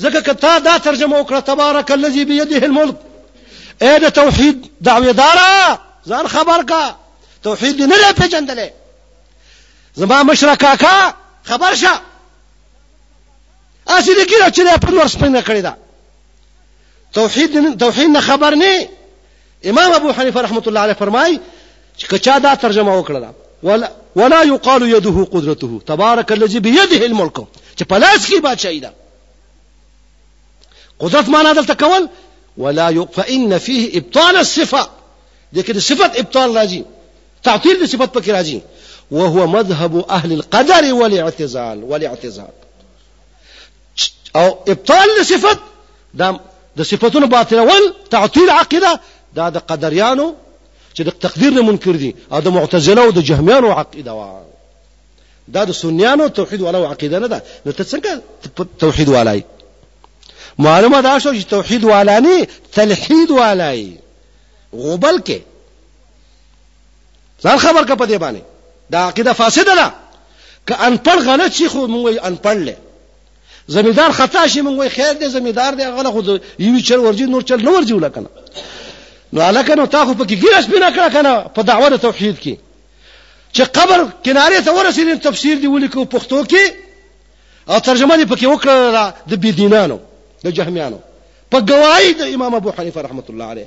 ځکه که تا دا ترجمه وکړه تبارک الذي بيده الملك اې د توحید دعویدارا ځان خبر کا توحید نه لې پیژندلې زما مشره کاکا خبر شه اسی دې کړه چې په نور سپینه کړی دا توحید توحید نه خبر نه امام ابو حنیفه رحمت الله علیه فرمای چې کچا دا ترجمه وکړه ولا ولا يقال يده قدرته تبارك الذي بيده الملك چې پلاس کې بادشاہي ده قدرت معنا دلته کول ولا يق فإن فيه ابطال الصفه لیکن صفت ابطال راځي تعطيل د صفت پکې راځي وهو مذهب اهل القدر والاعتزال والاعتزال او ابطال د صفت دا د صفاتونو باطلول تعطیل عقیده دا د قدریانو چې د تقدیر نه منکر دي او د معتزله او د جهمیانو عقیده وا دا د سنیانو توحید والا عقیده نه ده نو ته څنګه توحید والای معلومه دا شو چې توحید والا نه تلحید والای غوبل کې ځان خبر کړه په دې باندې دا عقیده فاسده ده که انپړ غلط شي خو موږ یې انپړ لې زمیدار خطا شي موږ یې خیر دې زمیدار دې غل خو یو چر ورجی نور چل نور جوړ کنه نو الکه نو تا خو پکې ګیرس بنا کړه کنه په دعوه توحید کې چې قبر کنارې ته ورسېدل تفسیر دی ولیکو پښتو کې او ترجمه دی پکې وکړه د بيدینانو د جهمیانو په گواہی د امام ابو حنیفه رحمت الله علیه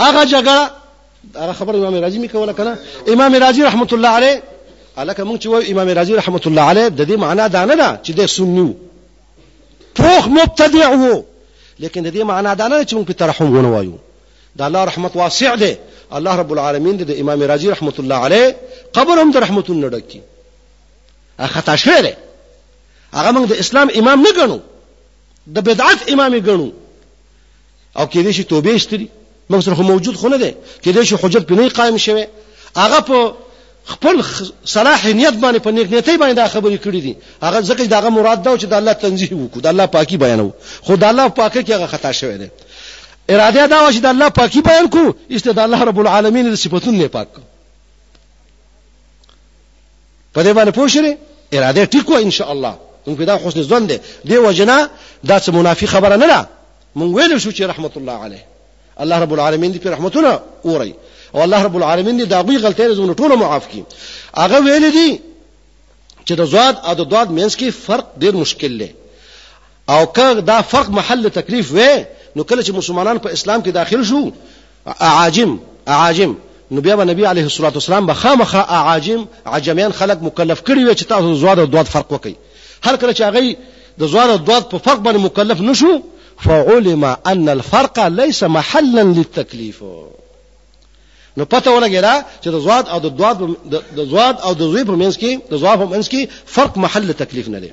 هغه جګړه هغه خبر امام رازي می کوله کنه امام رازي رحمت الله علیه الکه مونږ چې وایو امام رازي رحمت الله علیه د دې معنا دا نه ده چې د سنی وو پوخ مبتدع وو لیکن د دې معنا دا نه چې مونږ په ترحم ونه وایو دا الله رحمت واسع دی الله رب العالمین د امام رازي رحمت الله علیه قبر هم د رحمتونو ډکی هغه خطا شوی دی هغه موږ د اسلام امام نه ګڼو د بدعت امام ګڼو او کې دې شي توبه استري موږ سره موجود خو نه دی کې دې شي حجت پنه قائم شوه هغه په خپل صلاح نیت باندې په نیک نیتۍ باندې دا خبرې کړې دي هغه ځکه داغه مراد دا چې د الله تنزیه وکړو د الله پاکي بیانو خو د الله پاکه کې هغه خطا شوی دی اراده دا و چې د الله پاکي بیان کو است د الله رب العالمین د صفاتونو نه پاک په دې باندې پوښره اراده ټیکو ان شاء الله نو دا حسن ظن دی دی وجنا دا څه منافق خبره نه ده مونږ ویل شو چې رحمت الله علیه الله رب العالمین دې په رحمتونه اوري او الله رب العالمین دې دا غوي غلطۍ زموږ ټول معاف کړي هغه ویل دي چې د زواد او د دواد مینس کې فرق ډیر مشکل دی او که دا فرق محل تکلیف وې نو کله چې مسلمانان په اسلام کې داخل شو اعاجم اعاجم نو بیا به نبی علیه الصلاة والسلام به خامخا اعاجم عجمیان خلق مکلف کړی وي چې تاسو د زواد او دواد فرق وکړي هر کله چې هغه د زواد او دواد په فرق باندې مکلف نشو فعلم ان الفرق ليس محلا للتكليف نو پته ولګی دا چې د زواد او د دواد د زواد او د زوی په منځ کې د زواد په منځ کې فرق محل تکلیف نه لري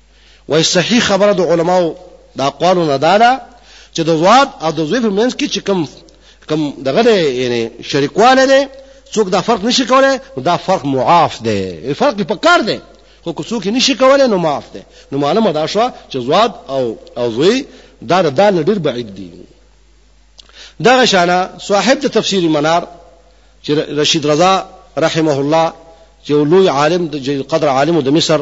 وایي صحیح خبره د علماو د اقوالو نه دا ده چې د ضاد او د ضعیف منځ کې چې کوم کوم دغه دی یعنی شریکواله دی څوک دا فرق نشي کولای دا فرق معاف دی فرق په کار دی خو که څوک نشي کولای نو معاف دی نو معلومه دا شو چې ضاد او او ضوی دا د دال ډیر بعید دی دغه شانه صاحب د تفسیر منار چې رشید رضا رحمه الله چې لوی عالم د قدر عالم د مصر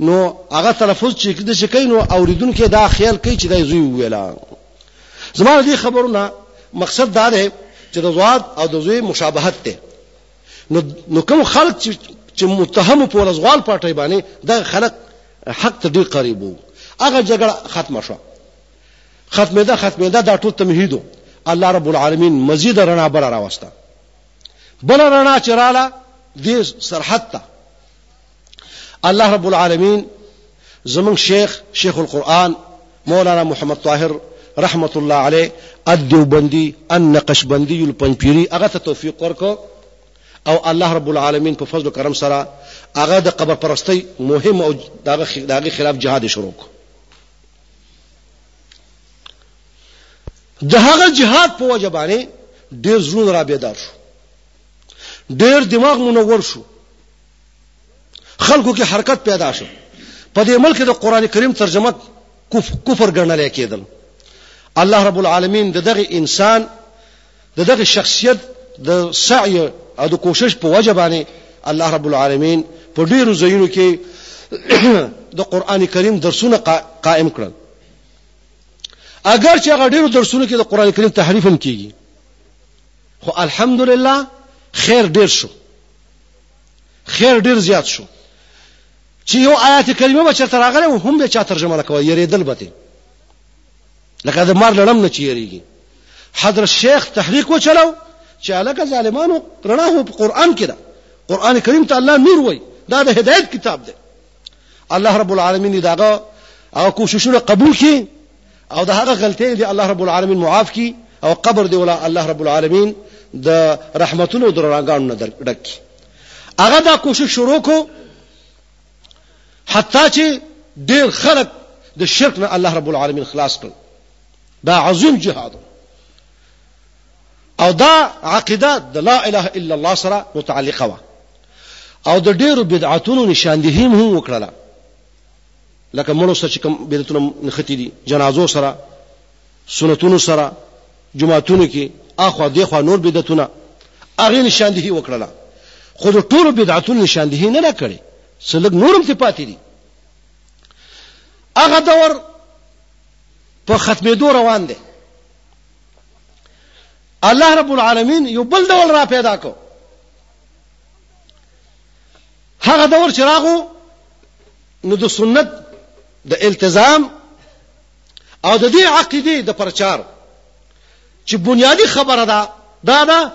نو هغه تلفظ چې د شي کین او اوریدونکو دا خیال کوي چې دا زوی ویلا زما دې خبرونه مقصد دا دی چې د زواد او د زوی مشابهت ته نو نو کوم خلک چې چې متهم په ورزغال پټي باندې دا خلک حق ته ډیر قریب وو هغه جګړه ختمه شو ختمه ده ختمه ده دا ټول تمهیدو الله رب العالمین مزید رڼا بل راوسته بل رڼا چراله دې سرحد ته الله رب العالمین زمون شیخ شیخ القرآن مولانا محمد طاهر رحمت الله علیه الدیوبندی النقشبندی الپنجپیری هغه ته توفیق ورکو او الله رب العالمین په فضل او کرم سره هغه د قبر پرستی مهم او داغه داغه خلاف جهاد شروع کو د هغه جهاد په وجه باندې ډیر زړه را بیدار شو ډیر دماغ منور شو خلکو کې حرکت پیدا شو په دې ملک د قران کریم ترجمه کفر ګڼل کېدل الله رب العالمین دغه انسان دغه شخصیت د سعی او د کوشش په وجه باندې الله رب العالمین په ډیرو ځایونو کې د قران کریم درسونه قائم کړل اگر چې هغه ډیرو درسونو کې د قران کریم تحریف هم کیږي خو الحمدلله خیر ډیر شو خیر ډیر زیات شو چې یو آیات کریمه به چرته راغلی و هم به چا ترجمه نه کوله یریدل به دی لکه د مار لړم نه چې یریږي حضرت شیخ تحریک وچلو چې هلکه ظالمانو رڼا خو په قرآن کې ده قرآن کریم ته الله نور وایي دا د هدایت کتاب دی الله رب العالمین داغه هغه کوششونه قبول کړي او دا هغه غلطۍ دي الله رب العالمین معاف کړي او قبر دی ولا الله رب العالمین د رحمتونو درانګانو نه ډک کړي هغه دا کوشش شروع کو حتی چې ډیر خلک د شرک نه الله رب العالمین خلاص کړ دا عظیم جهاد او دا عقیده د لا اله الا الله سره متعلقه وه او د ډیرو بدعتونو نشاندهی هم وکړه لکه مړو سره چې کوم بدعتونه نختی دي جنازو سره سنتونو سره جمعتونو کې اخو د خو نور بدعتونه هغه نشاندهی وکړه خو د ټولو بدعتونو نشاندهی نه کړي سلګ نورم ته پاتې دي هغه دور په ختمېدو روان دی الله رب العالمین یو بل ډول را پیدا کو هغه دور چې راغو نو د سنت د التزام او د دې عقیده د پرچار چې بنیادی خبره ده دا ده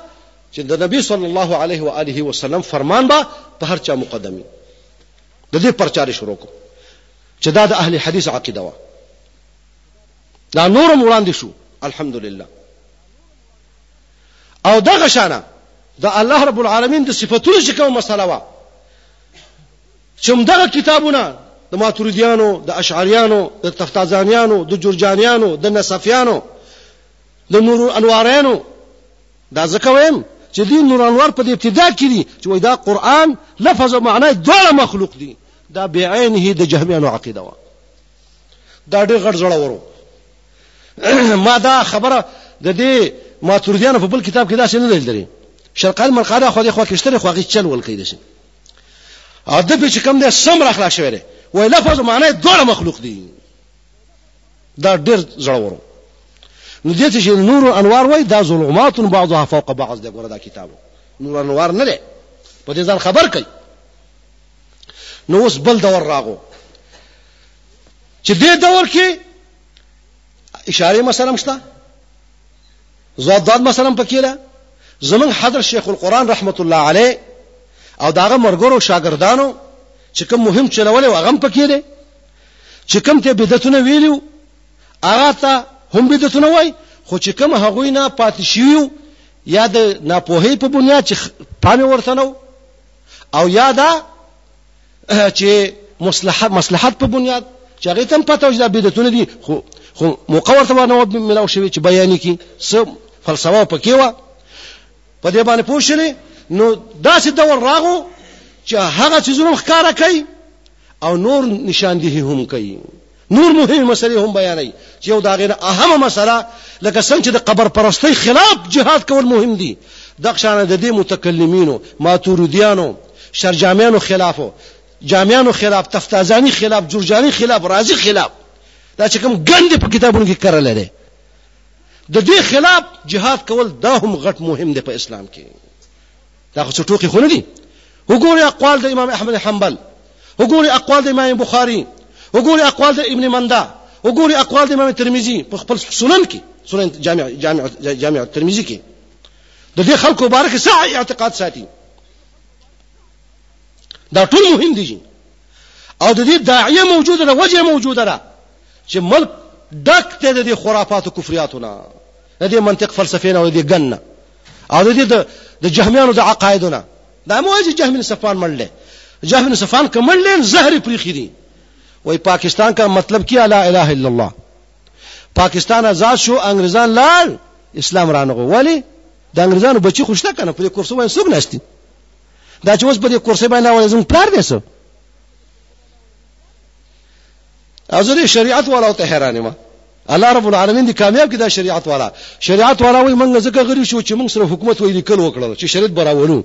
چې د نبی صلی الله علیه و آله وسلم فرمان به په هر چا مقدمي د دې پرچار شروع کو چې دا د اهل حدیث عقیده وه دا نور هم وړاندې شو الحمدلله او دغه شانه د الله رب العالمین د صفاتونو چې کومه مسله وا چې دغه کتابونه د ماتوریدیانو د اشعریانو د تفتازانیانو د جورجانیانو د نصفیانو د نور انوارانو دا ځکه وایم چې دین نور انوار په ابتدا کې دي چې وای دا قران لفظ او معنی دواړه مخلوق دي دا بعینه د جهمیانو عقیده وه دا ډېر غټ زړه ورو ما دا خبره د دې ماتوردیانو په بل کتاب کې دا څه نه لیدل دري شرقال مرقاده خو دې خو کې شته خو هغه چل ول کوي دي او د په چې کم ده سم راخلا شوی دی وای لفظ معنی دوه مخلوق دي دا ډېر زړه ورو نو دې چې نور انوار وای دا ظلمات بعضها فوق بعض دا ګوره دا کتابو نور انوار نه لري په دې ځان خبر کوي نو اوس بل دور راغو چې دې دور کې اشاره مثلا شته زواد داد مثلا پکې ده زمون حضرت شیخ القرآن رحمت الله علیه او داغه مرګرو شاګردانو چې کوم مهم چلول او غم پکې دي چې کوم ته بدعتونه ویلو هغه ته هم بدعتونه وای خو چې کوم هغه نه پاتې شیو یا د ناپوهي په بنیاد چې پامه ورته نو او یا دا چې مصلحت مصلحت په بنیاد چې هغه تم پته وجدا بدعتونه دي خو خو موقع ورته ونه ملاو شوی چې بیان کی سم فلسفه پکې و په دې باندې پوښلې نو داسې دور راغو چې هغه چې زموږ ښکارا کوي او نور نشاندهي هم کوي نور مهمه مسلې هم بیانوي چې یو دا غیر اهمه مسله لکه څنګه چې د قبر پرستۍ خلاف جهاد کول مهم دي د ښانه د دې متکلمینو ماتوریدیانو شرجامیانو خلافو جامیانو خلاف تفتازانی خلاف جورجانی خلاف رازی خلاف دا چې کوم ګند په کتابونو کې کړل لري د دې خلاف جهاد کول دا هم غټ مهم دی په اسلام کې دا خو ټوکی خو نه دي وګوري اقوال د امام احمد حنبل وګوري اقوال د امام بخاري وګوري اقوال د ابن منده وګوري اقوال د امام ترمذي په خپل سنن کې سنن جامع جامع جامع ترمذي کې د دې خلکو مبارک څه اعتقاد ساتي دا ټول مهم دي او د دې داعیه موجوده ده وجه موجوده ده چې ملک ډک ته د خرافات او کفریاتونه د دې منطق فلسفې نه او د دې ګن نه او د دې د جهمیانو د عقایدونه دا مو چې جهمین صفان مړل جهمین صفان کمل لین زهر پریخي دي وای پاکستان کا مطلب کیا لا اله الا الله پاکستان آزاد شو انګريزان لال اسلام رانغو ولی د انګريزانو بچي خوشته کنه په کورسو باندې سګ نشتی دا چې اوس په دې کورسې باندې اول زم پلار دی سو او زه د شریعت والا ته حیران یم الله رب العالمین دې کامیاب کړي دا شریعت والا شریعت والا وایي موږ ځکه غریب شو چې موږ سره حکومت وایي لیکل وکړل چې شریعت براولو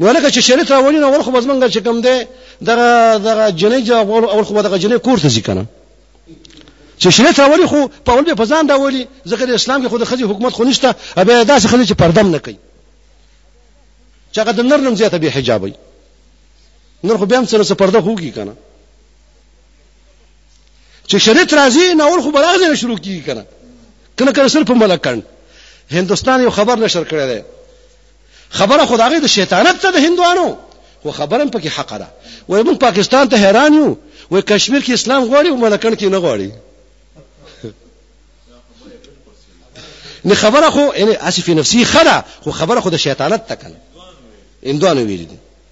نو لکه چې شریعت راولي نو ول خو بس موږ چې کوم دی دغه دغه جنې جواب اول خو دغه جنې کور ته ځي کنه چې شریعت راولي خو په اول به فزان دا ولي ځکه د اسلام کې خو د خځې حکومت خو نشته به داسې خځې چې پردم نه کوي چې هغه د نر نوم زیاته به حجابي نور خو بیا هم سره پرده خوږي کنه چې شریعت راځي نه اول خو براغه نه شروع کیږي کنه کنه کنه صرف په ملکان هندستان یو خبر نشر کړی دی خبره خدای د شیطانت ته د هندوانو خو خبرم پکې حق ده وای موږ پاکستان ته حیران یو وای کشمیر کې اسلام غواړي او ملکان کې نه غواړي نه خبره خو یعنی اسف نفسي خره خو خبره خو د شیطانت تکل اندوانو ویل دي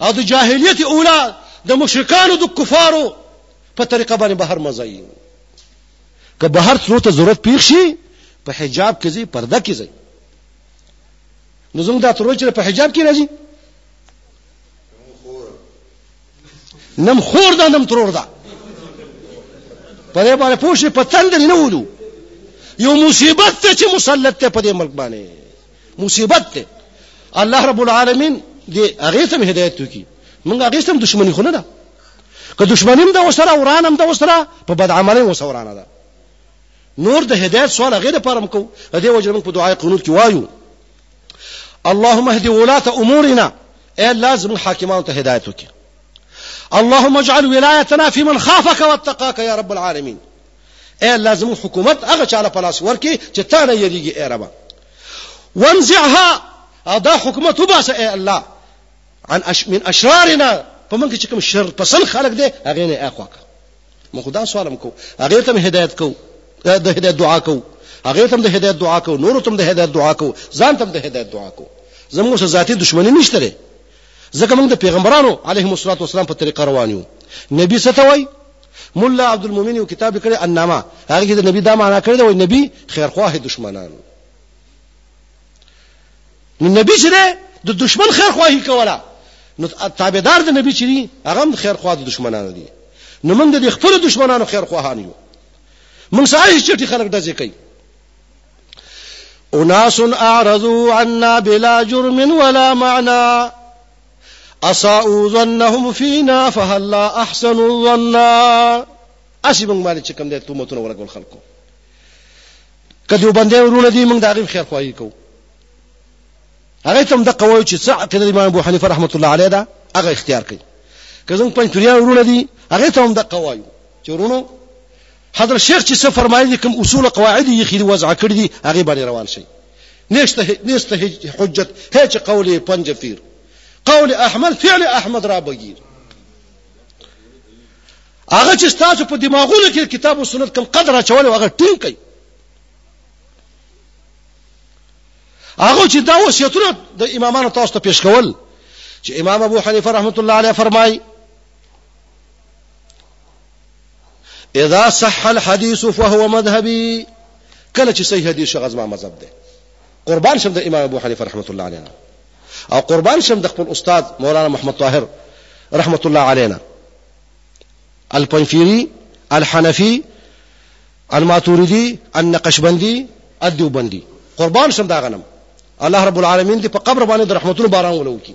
او د جاهلیت اولا د مشرکانو د کفارو په طریقه باندې بهر مزایي که بهر تلو ته ضرورت پیښ شي په حجاب کې ځي پرده کې ځي نو زموږ دا ترور چې په حجاب کې راځي نم خور دا نم ترور دا په دې باندې پوښې په تند نه ولو یو مصیبت ته چې مسلط ته په دې ملک باندې مصیبت ته الله رب العالمین دې هغه سم هدایت وکي موږ هغه سم دښمنی خو نه ده که دښمنی هم د وسره وران هم د وسره په بد عملي وسره ورانه ده نور د هدایت سوال غیر پرم کو دې وجه موږ په دعای قنوت کې وایو اللهم اهد ولاة امورنا اے لازم حاکمان ته هدایت وکي اللهم اجعل ولايتنا في من خافك واتقاك يا رب العالمين اې الله زموږ حکومت هغه چاله په لاس ورکې چې تا نه یریږي اې ربه وانزعها او دا حکومت وباسه اې الله عن أش من اشرارنا په موږ چې کوم شر پسند خلق دی هغه نه اخوا کا موږ خدا سوالم کو هغه ته هدایت کو د هدایت دعا کو هغه ته د هدایت دعا کو نور ته د هدایت دعا کو ځان ته د هدایت دعا کو زموږ سره ذاتی دښمنی نشته ځکه موږ د پیغمبرانو علیهم الصلاه والسلام په طریقه روان یو نبی څه ته وای مولا عبد المؤمن یو کتاب کړی النامه هغه کې د نبی دا معنا کړی دی نبی خیرخواه دشمنان نو نبی چې ده د دشمن خیرخواهی کوله نو تابعدار د نبی چې دی هغه هم خیرخواه د دشمنانو دي نو موږ د خپل دشمنانو خیرخواهان یو موږ سره هیڅ چټي خلک دځې کوي اناس اعرضوا عنا بلا جرم ولا معنى اساءوا ظنهم فينا فهل لا احسنوا الظن اسی موږ باندې چې کوم دې تومتونه ورګول خلکو کدی وبندې ورونه دي موږ دا غیب خیر خوایي کوو هغه تم د قوی چې څه عقیده امام ابو حنیفه رحمت الله علیه دا هغه اختیار کړي که زموږ پنځ توریا ورونه دي هغه تم د قوی چې ورونو حضرت شیخ چې څه فرمایلی دي کوم اصول قواعد یې خېری وضع کړی دي هغه باندې روان شي نشته نشته حجت هیڅ قول پنج پیر قول احمد فعل احمد را بغیر هغه چې تاسو په دماغونو کې کتاب او سنت کوم قدر اچول هغه ټینګ کوي هغه چې دا وصیتونه د امامانو تاسو ته پیش کول چې امام ابو حنیفه رحمت الله علیه فرمایي اذا صح الحديث فهو مذهبي کله چې صحیح حدیث شغه زما مذهب ده قربان شم د امام ابو حنیفه رحمت الله علیه او قربان شم د خپل استاد مولانا محمد طاهر رحمت الله علینا الپنفیری الحنفی الماتوریدی النقشبندی الدیوبندی قربان شم دا غنم الله رب العالمین دې په قبر باندې د رحمتونو باران ولو کی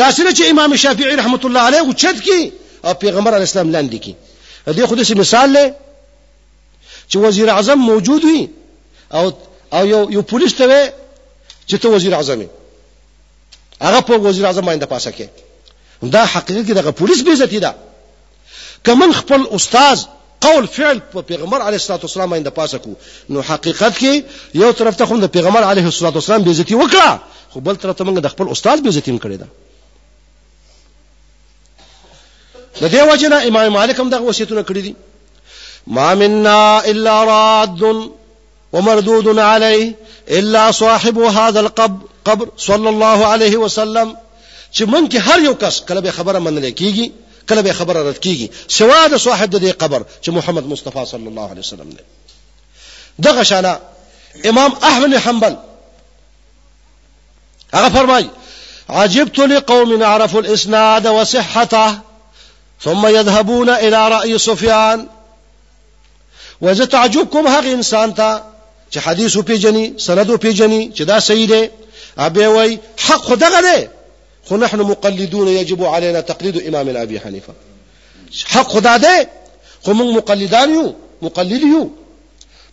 دا سره چې امام شافعي رحمت الله علیه او چت کی او پیغمبر علی اسلام لاندې کی دې خو دې مثال لې چې وزیر اعظم موجود وي او او یو یو پولیس ته چې ته وزیر اعظم یې هغه په وزیر اعظم باندې پاسه کې دا حقیقت کې دغه پولیس به عزت ده که من خپل استاد قول فعل په پیغمبر علیه الصلاه والسلام باندې پاسه کو نو حقیقت کې یو طرف ته خو د پیغمبر علیه الصلاه والسلام بی عزتی وکړه خو بل طرف ته موږ د خپل استاد بی عزتی کړې ده د دې وجه نه امام مالک هم دغه وصیتونه کړی دي ما منا الا راد ومردود علی الا صاحب هذا القبر صلی الله علیه وسلم چې مونږ کې هر یو کس کله به خبره منل کیږي کله به خبره رد کیږي سوا د صاحب د دې قبر چې محمد مصطفی صلی الله علیه وسلم دی دغه شانه امام احمد حنبل هغه فرمایي عجبت لقوم عرفوا الاسناد وصحته ثم يذهبون الى راي سفيان و زه تعجب کوم هغه انسان ته چې حدیث او پیجنی سند او پیجنی چې دا صحیح دی ابه وای حق خدغه دی خو نحن مقلدون يجب علينا تقليد امام ابي حنيفه حق خدا دی خو موږ مقلدان یو مقلد یو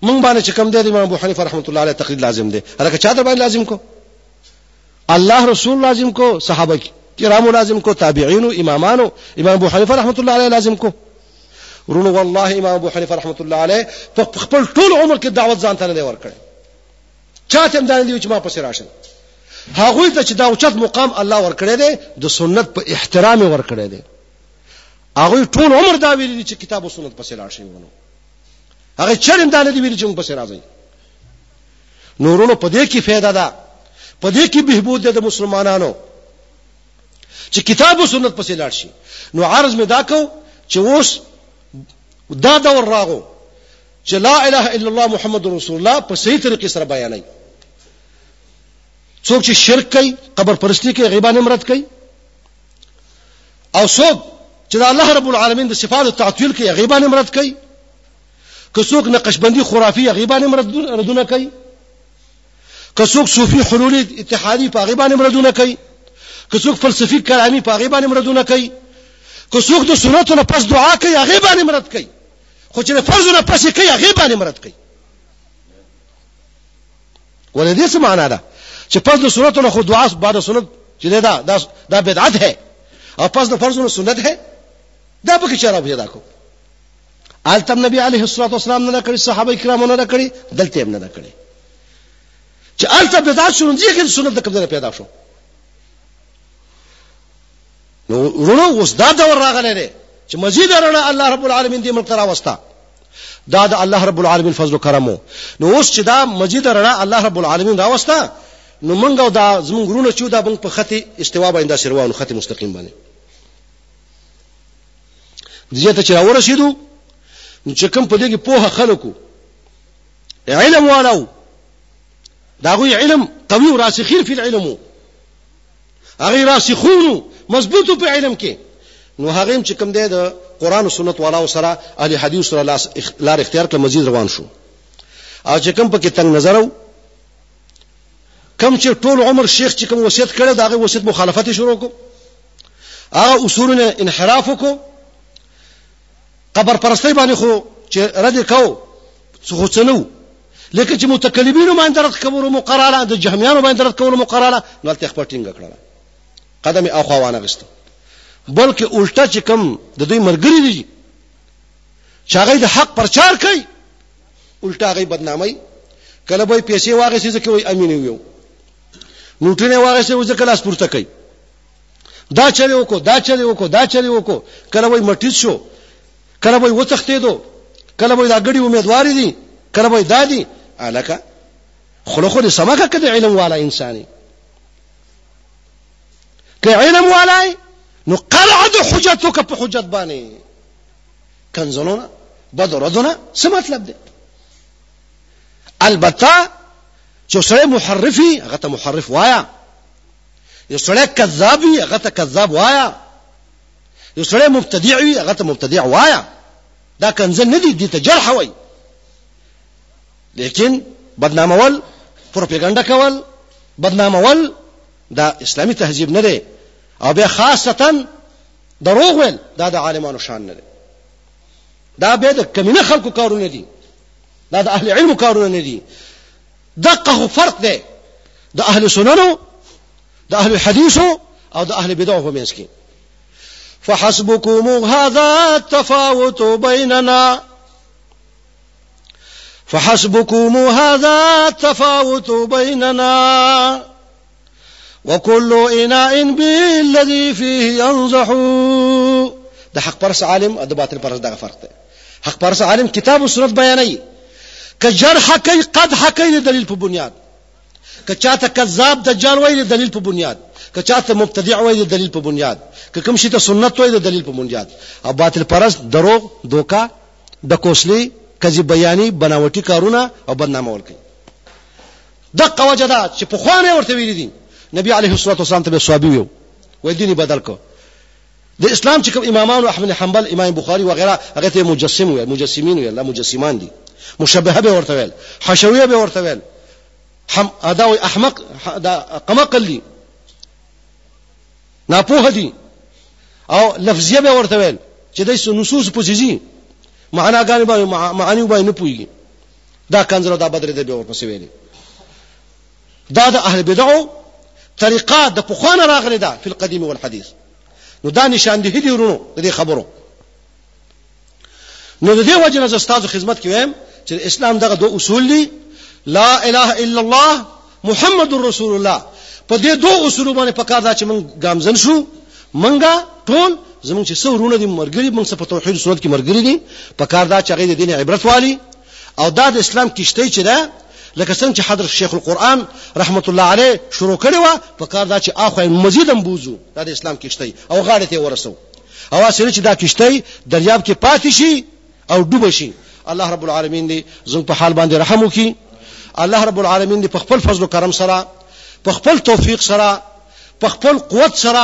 موږ باندې چې کوم دی امام ابو حنیفه رحمت الله علیه تقلید لازم دی هرکه چا در باندې لازم کو الله رسول لازم کو صحابه کی کرامو لازم کو تابعینو امامانو امام ابو حنیفه رحمت الله علیه لازم کو ورونو والله امام ابو حنیفه رحمت الله علیه په خپل ټول عمر کې دعوت ځان ته نه ورکړ چاته هم دا نه دی چې ما پسې راشه هغه ته چې دا اوچت مقام الله ورکړی دی د سنت په احترام ورکړی دی هغه ټول عمر دا ویلي چې کتاب او سنت پسې لاړ شي ونه هغه چرېم دا نه دی ویلي چې موږ پسې راځي نورونو په دې کې فایده ده په دې کې بهبود ده د مسلمانانو چې کتاب او سنت پسې لاړ شي نو عرض مې دا کو چې اوس دا دور راغو چې لا اله الا الله محمد رسول الله په صحیح طریقې سره بیانای څوک چې شرک کوي قبر پرستی کوي غیبه نمرت کوي او څوک چې الله رب العالمین د صفات تعطیل کوي غیبه نمرت کوي که څوک نقشبندي خرافي هغه باندې مردونه کوي که څوک صوفي حلولي اتحادي په هغه باندې مردونه کوي که څوک فلسفي کلامي په هغه باندې مردونه کوي که څوک د سنتو نه پس دعا کوي هغه باندې مرد کوي خو چې فرض نه پس کوي هغه باندې مرد کوي ولې دې څه معنا ده چې پس د سنتو نه خو دعا بعد سنت چې دا دا دا بدعت ہے او پس د فرضونو سنت ہے دا پکې چاره پیدا کو التم نبی علیه الصلاۃ والسلام نه کړی صحابه کرامو نه کړی دلته هم نه کړی چې الته بدعت شروع دي کې سنت د کمزره پیدا شو نو ورونو اوس دا دور راغلی دی چې مزید رڼا الله رب العالمین دې ملک راوستا دا د الله رب العالمین فضل او کرم نو اوس چې دا مزید رڼا الله رب العالمین راوستا نو منګه دا زمونږ ورونه چې دا بنګ په خطي استوا باندې سروانو خطي مستقیم باندې دې ته چې راورسېدو نو چې کوم په دې کې پوهه خلکو علم والو دا غوي علم قوي او راسخين في العلم هغه راسخونو مضبوطو په علم کې نو هغه هم چې کوم دی د قران او سنت والاو سره اهل حدیث سره لاس لار اختیار کړ مزید روان شو او چې کوم پکې تنگ نظر وو کم چې ټول عمر شیخ چې کوم وصیت کړو دا غي وصیت مخالفت شروع کو هغه اصولونه انحراف وکړو قبر پرستی باندې خو چې رد کو څه خو څه نو لکه چې متکلمینو باندې رد کولو مقرره د جهمیانو باندې رد کولو مقرره نو تل خپل ټینګ کړل قدم او خوانه غسته بلکې الټا چې کم د دوی مرګري دي چې هغه د حق پرچار کوي الټا هغه بدنامي کله به پیسې واغې سې ځکه وي امین یو نوټونه واغې سې ځکه لاس پورته کوي دا چلی وکړو دا چلی وکړو دا چلی وکړو کله وای مټیز شو کله وای وتښتېدو کله وای دا غړي امیدوار دي کله وای دادي الکه خلو خو دې سمکه کده علم والا انساني که علم والا نو قلع د حجتو که په حجت باندې کنزلونه بدردونه څه مطلب دی البته چې سره محرفي هغه ته محرف وایا یو سړی کذاب وي هغه ته کذاب وایا یو سړی مبتدع وي هغه ته مبتدع وایا دا کنځه نه دي دي ته جرح وای لیکن بدنامول پروپاګاندا کول بدنامول دا اسلامی تهذیب نه دی او به خاصتا دروغ ول دا د عالمانو شان نه دی دا به د کمینه خلکو کارونه دي دا د اهل علم کارونه نه دي دقه خو فرق دی د اهل سننو د اهل حدیثو او د اهل بدعو په منځ کې فحسبكم هذا تفاوت بيننا فحسبكم هذا تفاوت بيننا وكل اناء بالذي فيه ينزح د حق پرس عالم او د باطل پرس دغه فرق دی حق پرس عالم کتاب او سنت بیانوي که جرح کوي قدح کوي د دلیل په بنیاد که چاته کذاب دجال وایي د دلیل په بنیاد که چاته مبتدع وایي د دلیل په بنیاد که کوم شي ته سنت وایي د دلیل په بنیاد او باطل پرس دروغ دوکا د کوسلی کذب بیاني بناوټي کارونه او بدنامول کوي دغه وجه دا چې په خوانه ورته ویل دي نبی عليه الصلاه والسلام ته صحابي ویو وې دیني بدل کو د اسلام چې کوم امامانو احمد حنبل امام بخاری و غیره هغه ته مجسم وي مجسمین وي لا مجسمان دي مشبهه به ورته ویل حشویه به ورته ویل هم ادا احمق دا قمقل دي ناپوه دي او لفظیه به ورته ویل چې د نصوص په ځي معناګانې به معنی به نه پوي دا کنځل او دا بد ردې به ورپسې ویلي دا د اهل بدعو طریقه د پخوانه راغلی ده فی القدیم والحدیث نو دا نشاندهی دی ورونو د دې خبرو نو د دې وجه نه زستازو خدمت کې وایم چې اسلام دغه دوه اصول دي لا اله الا الله محمد رسول الله په دې دوه اصولو باندې پکار دا چې موږ ګامزن شو منګه ټول زمونږ چې څورونه دي مرګري موږ څه په توحید صورت کې مرګري دي په کار دا چې هغه د دین عبرت والی او دا د اسلام کشته چې ده لکه څنګه چې حضرت شیخ القرآن رحمت الله علیه شروع کړی و په کار دا چې اخو مزید هم بوزو دا د اسلام کشته او غاړه ته ورسو او اسره چې دا کشته دریاب کې پاتې شي او ډوبه شي الله رب العالمین دې زموږ په حال باندې رحم وکړي الله رب العالمین دې په خپل فضل او کرم سره په خپل توفیق سره په خپل قوت سره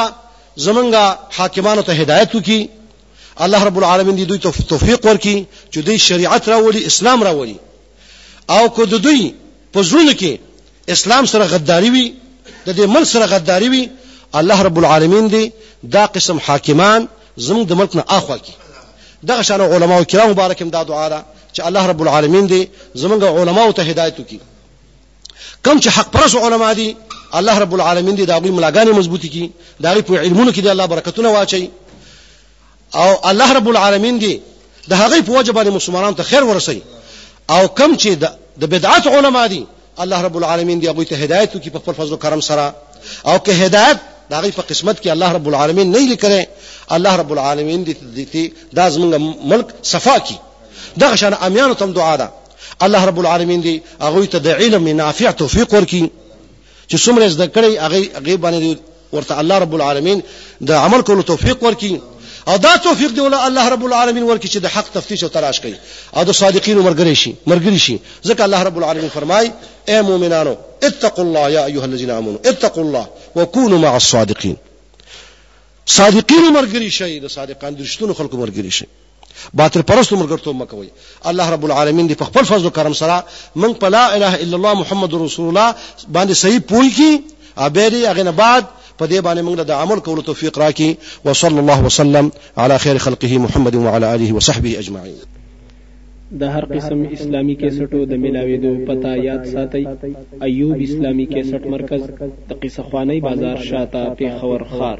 زمونږه حاکمانو ته هدایت وکړي الله رب العالمین دې دوی ته توفیق ورکړي چې دوی شریعت راولي اسلام راولي او که د دوی په زړونو کې اسلام سره غداری وي د دې ملک سره غداری وي الله رب العالمین دی دا قسم حاکمان زموږ د ملک نه اخوا کی دغه شان علما کرام مبارک هم دا دعا ده چې الله رب العالمین دی زموږ علما ته هدایت وکړي کم چې حق پرس علما دي الله رب العالمین دی دا غوي ملاګانې مضبوطی کی دا غوي په علمونو کې دی الله برکتونه واچي او الله رب العالمین دی د هغه په وجه باندې مسلمانانو ته خیر ورسي او کم چې د بدعت علما دي الله رب العالمین دی هغه ته هدایت کوي په خپل فضل او کرم سره او که هدایت دا غي په قسمت کې الله رب العالمین نه لیکره الله رب العالمین دې دا زمونږ ملک صفا کی دغه شان امیانو تم دعا ده الله رب العالمین دې هغه ته د علم نافع توفیق ورکړي چې څومره یې زده کړی هغه هغې باندې دې ورته الله رب العالمین د عمل کولو توفیق ورکړي او دا توفیق دی ولله الله رب العالمین ورکړي چې د حق تفتیش او تلاش کوي او د صادقینو مرګري شي مرګري شي ځکه الله رب العالمین فرمای اے مؤمنانو اتقوا الله یا ایها الذین آمنوا اتقوا الله وکونوا مع الصادقین صادقینو ملګری شئ د صادقان درشتونو خلکو ملګری شئ باطل پرستو ملګرتوب مکوئ الله رب العالمین دی په خپل فضل او کرم سره من په لا اله الا الله محمد رسول الله باندې صحیح پوي کی ابیری هغه نه بعد په دې باندې موږ د عمل کولو توفیق راکړي وصلی الله وسلم علی خیر خلقه محمد وعلى اله وصحبه اجمعین
د هر قسم اسلامي کیسټو د ملاویدو پته یاد ساتئ، ایوب اسلامي کیسټ مرکز، د قیصه خوانۍ بازار شاته، پېښور ښار.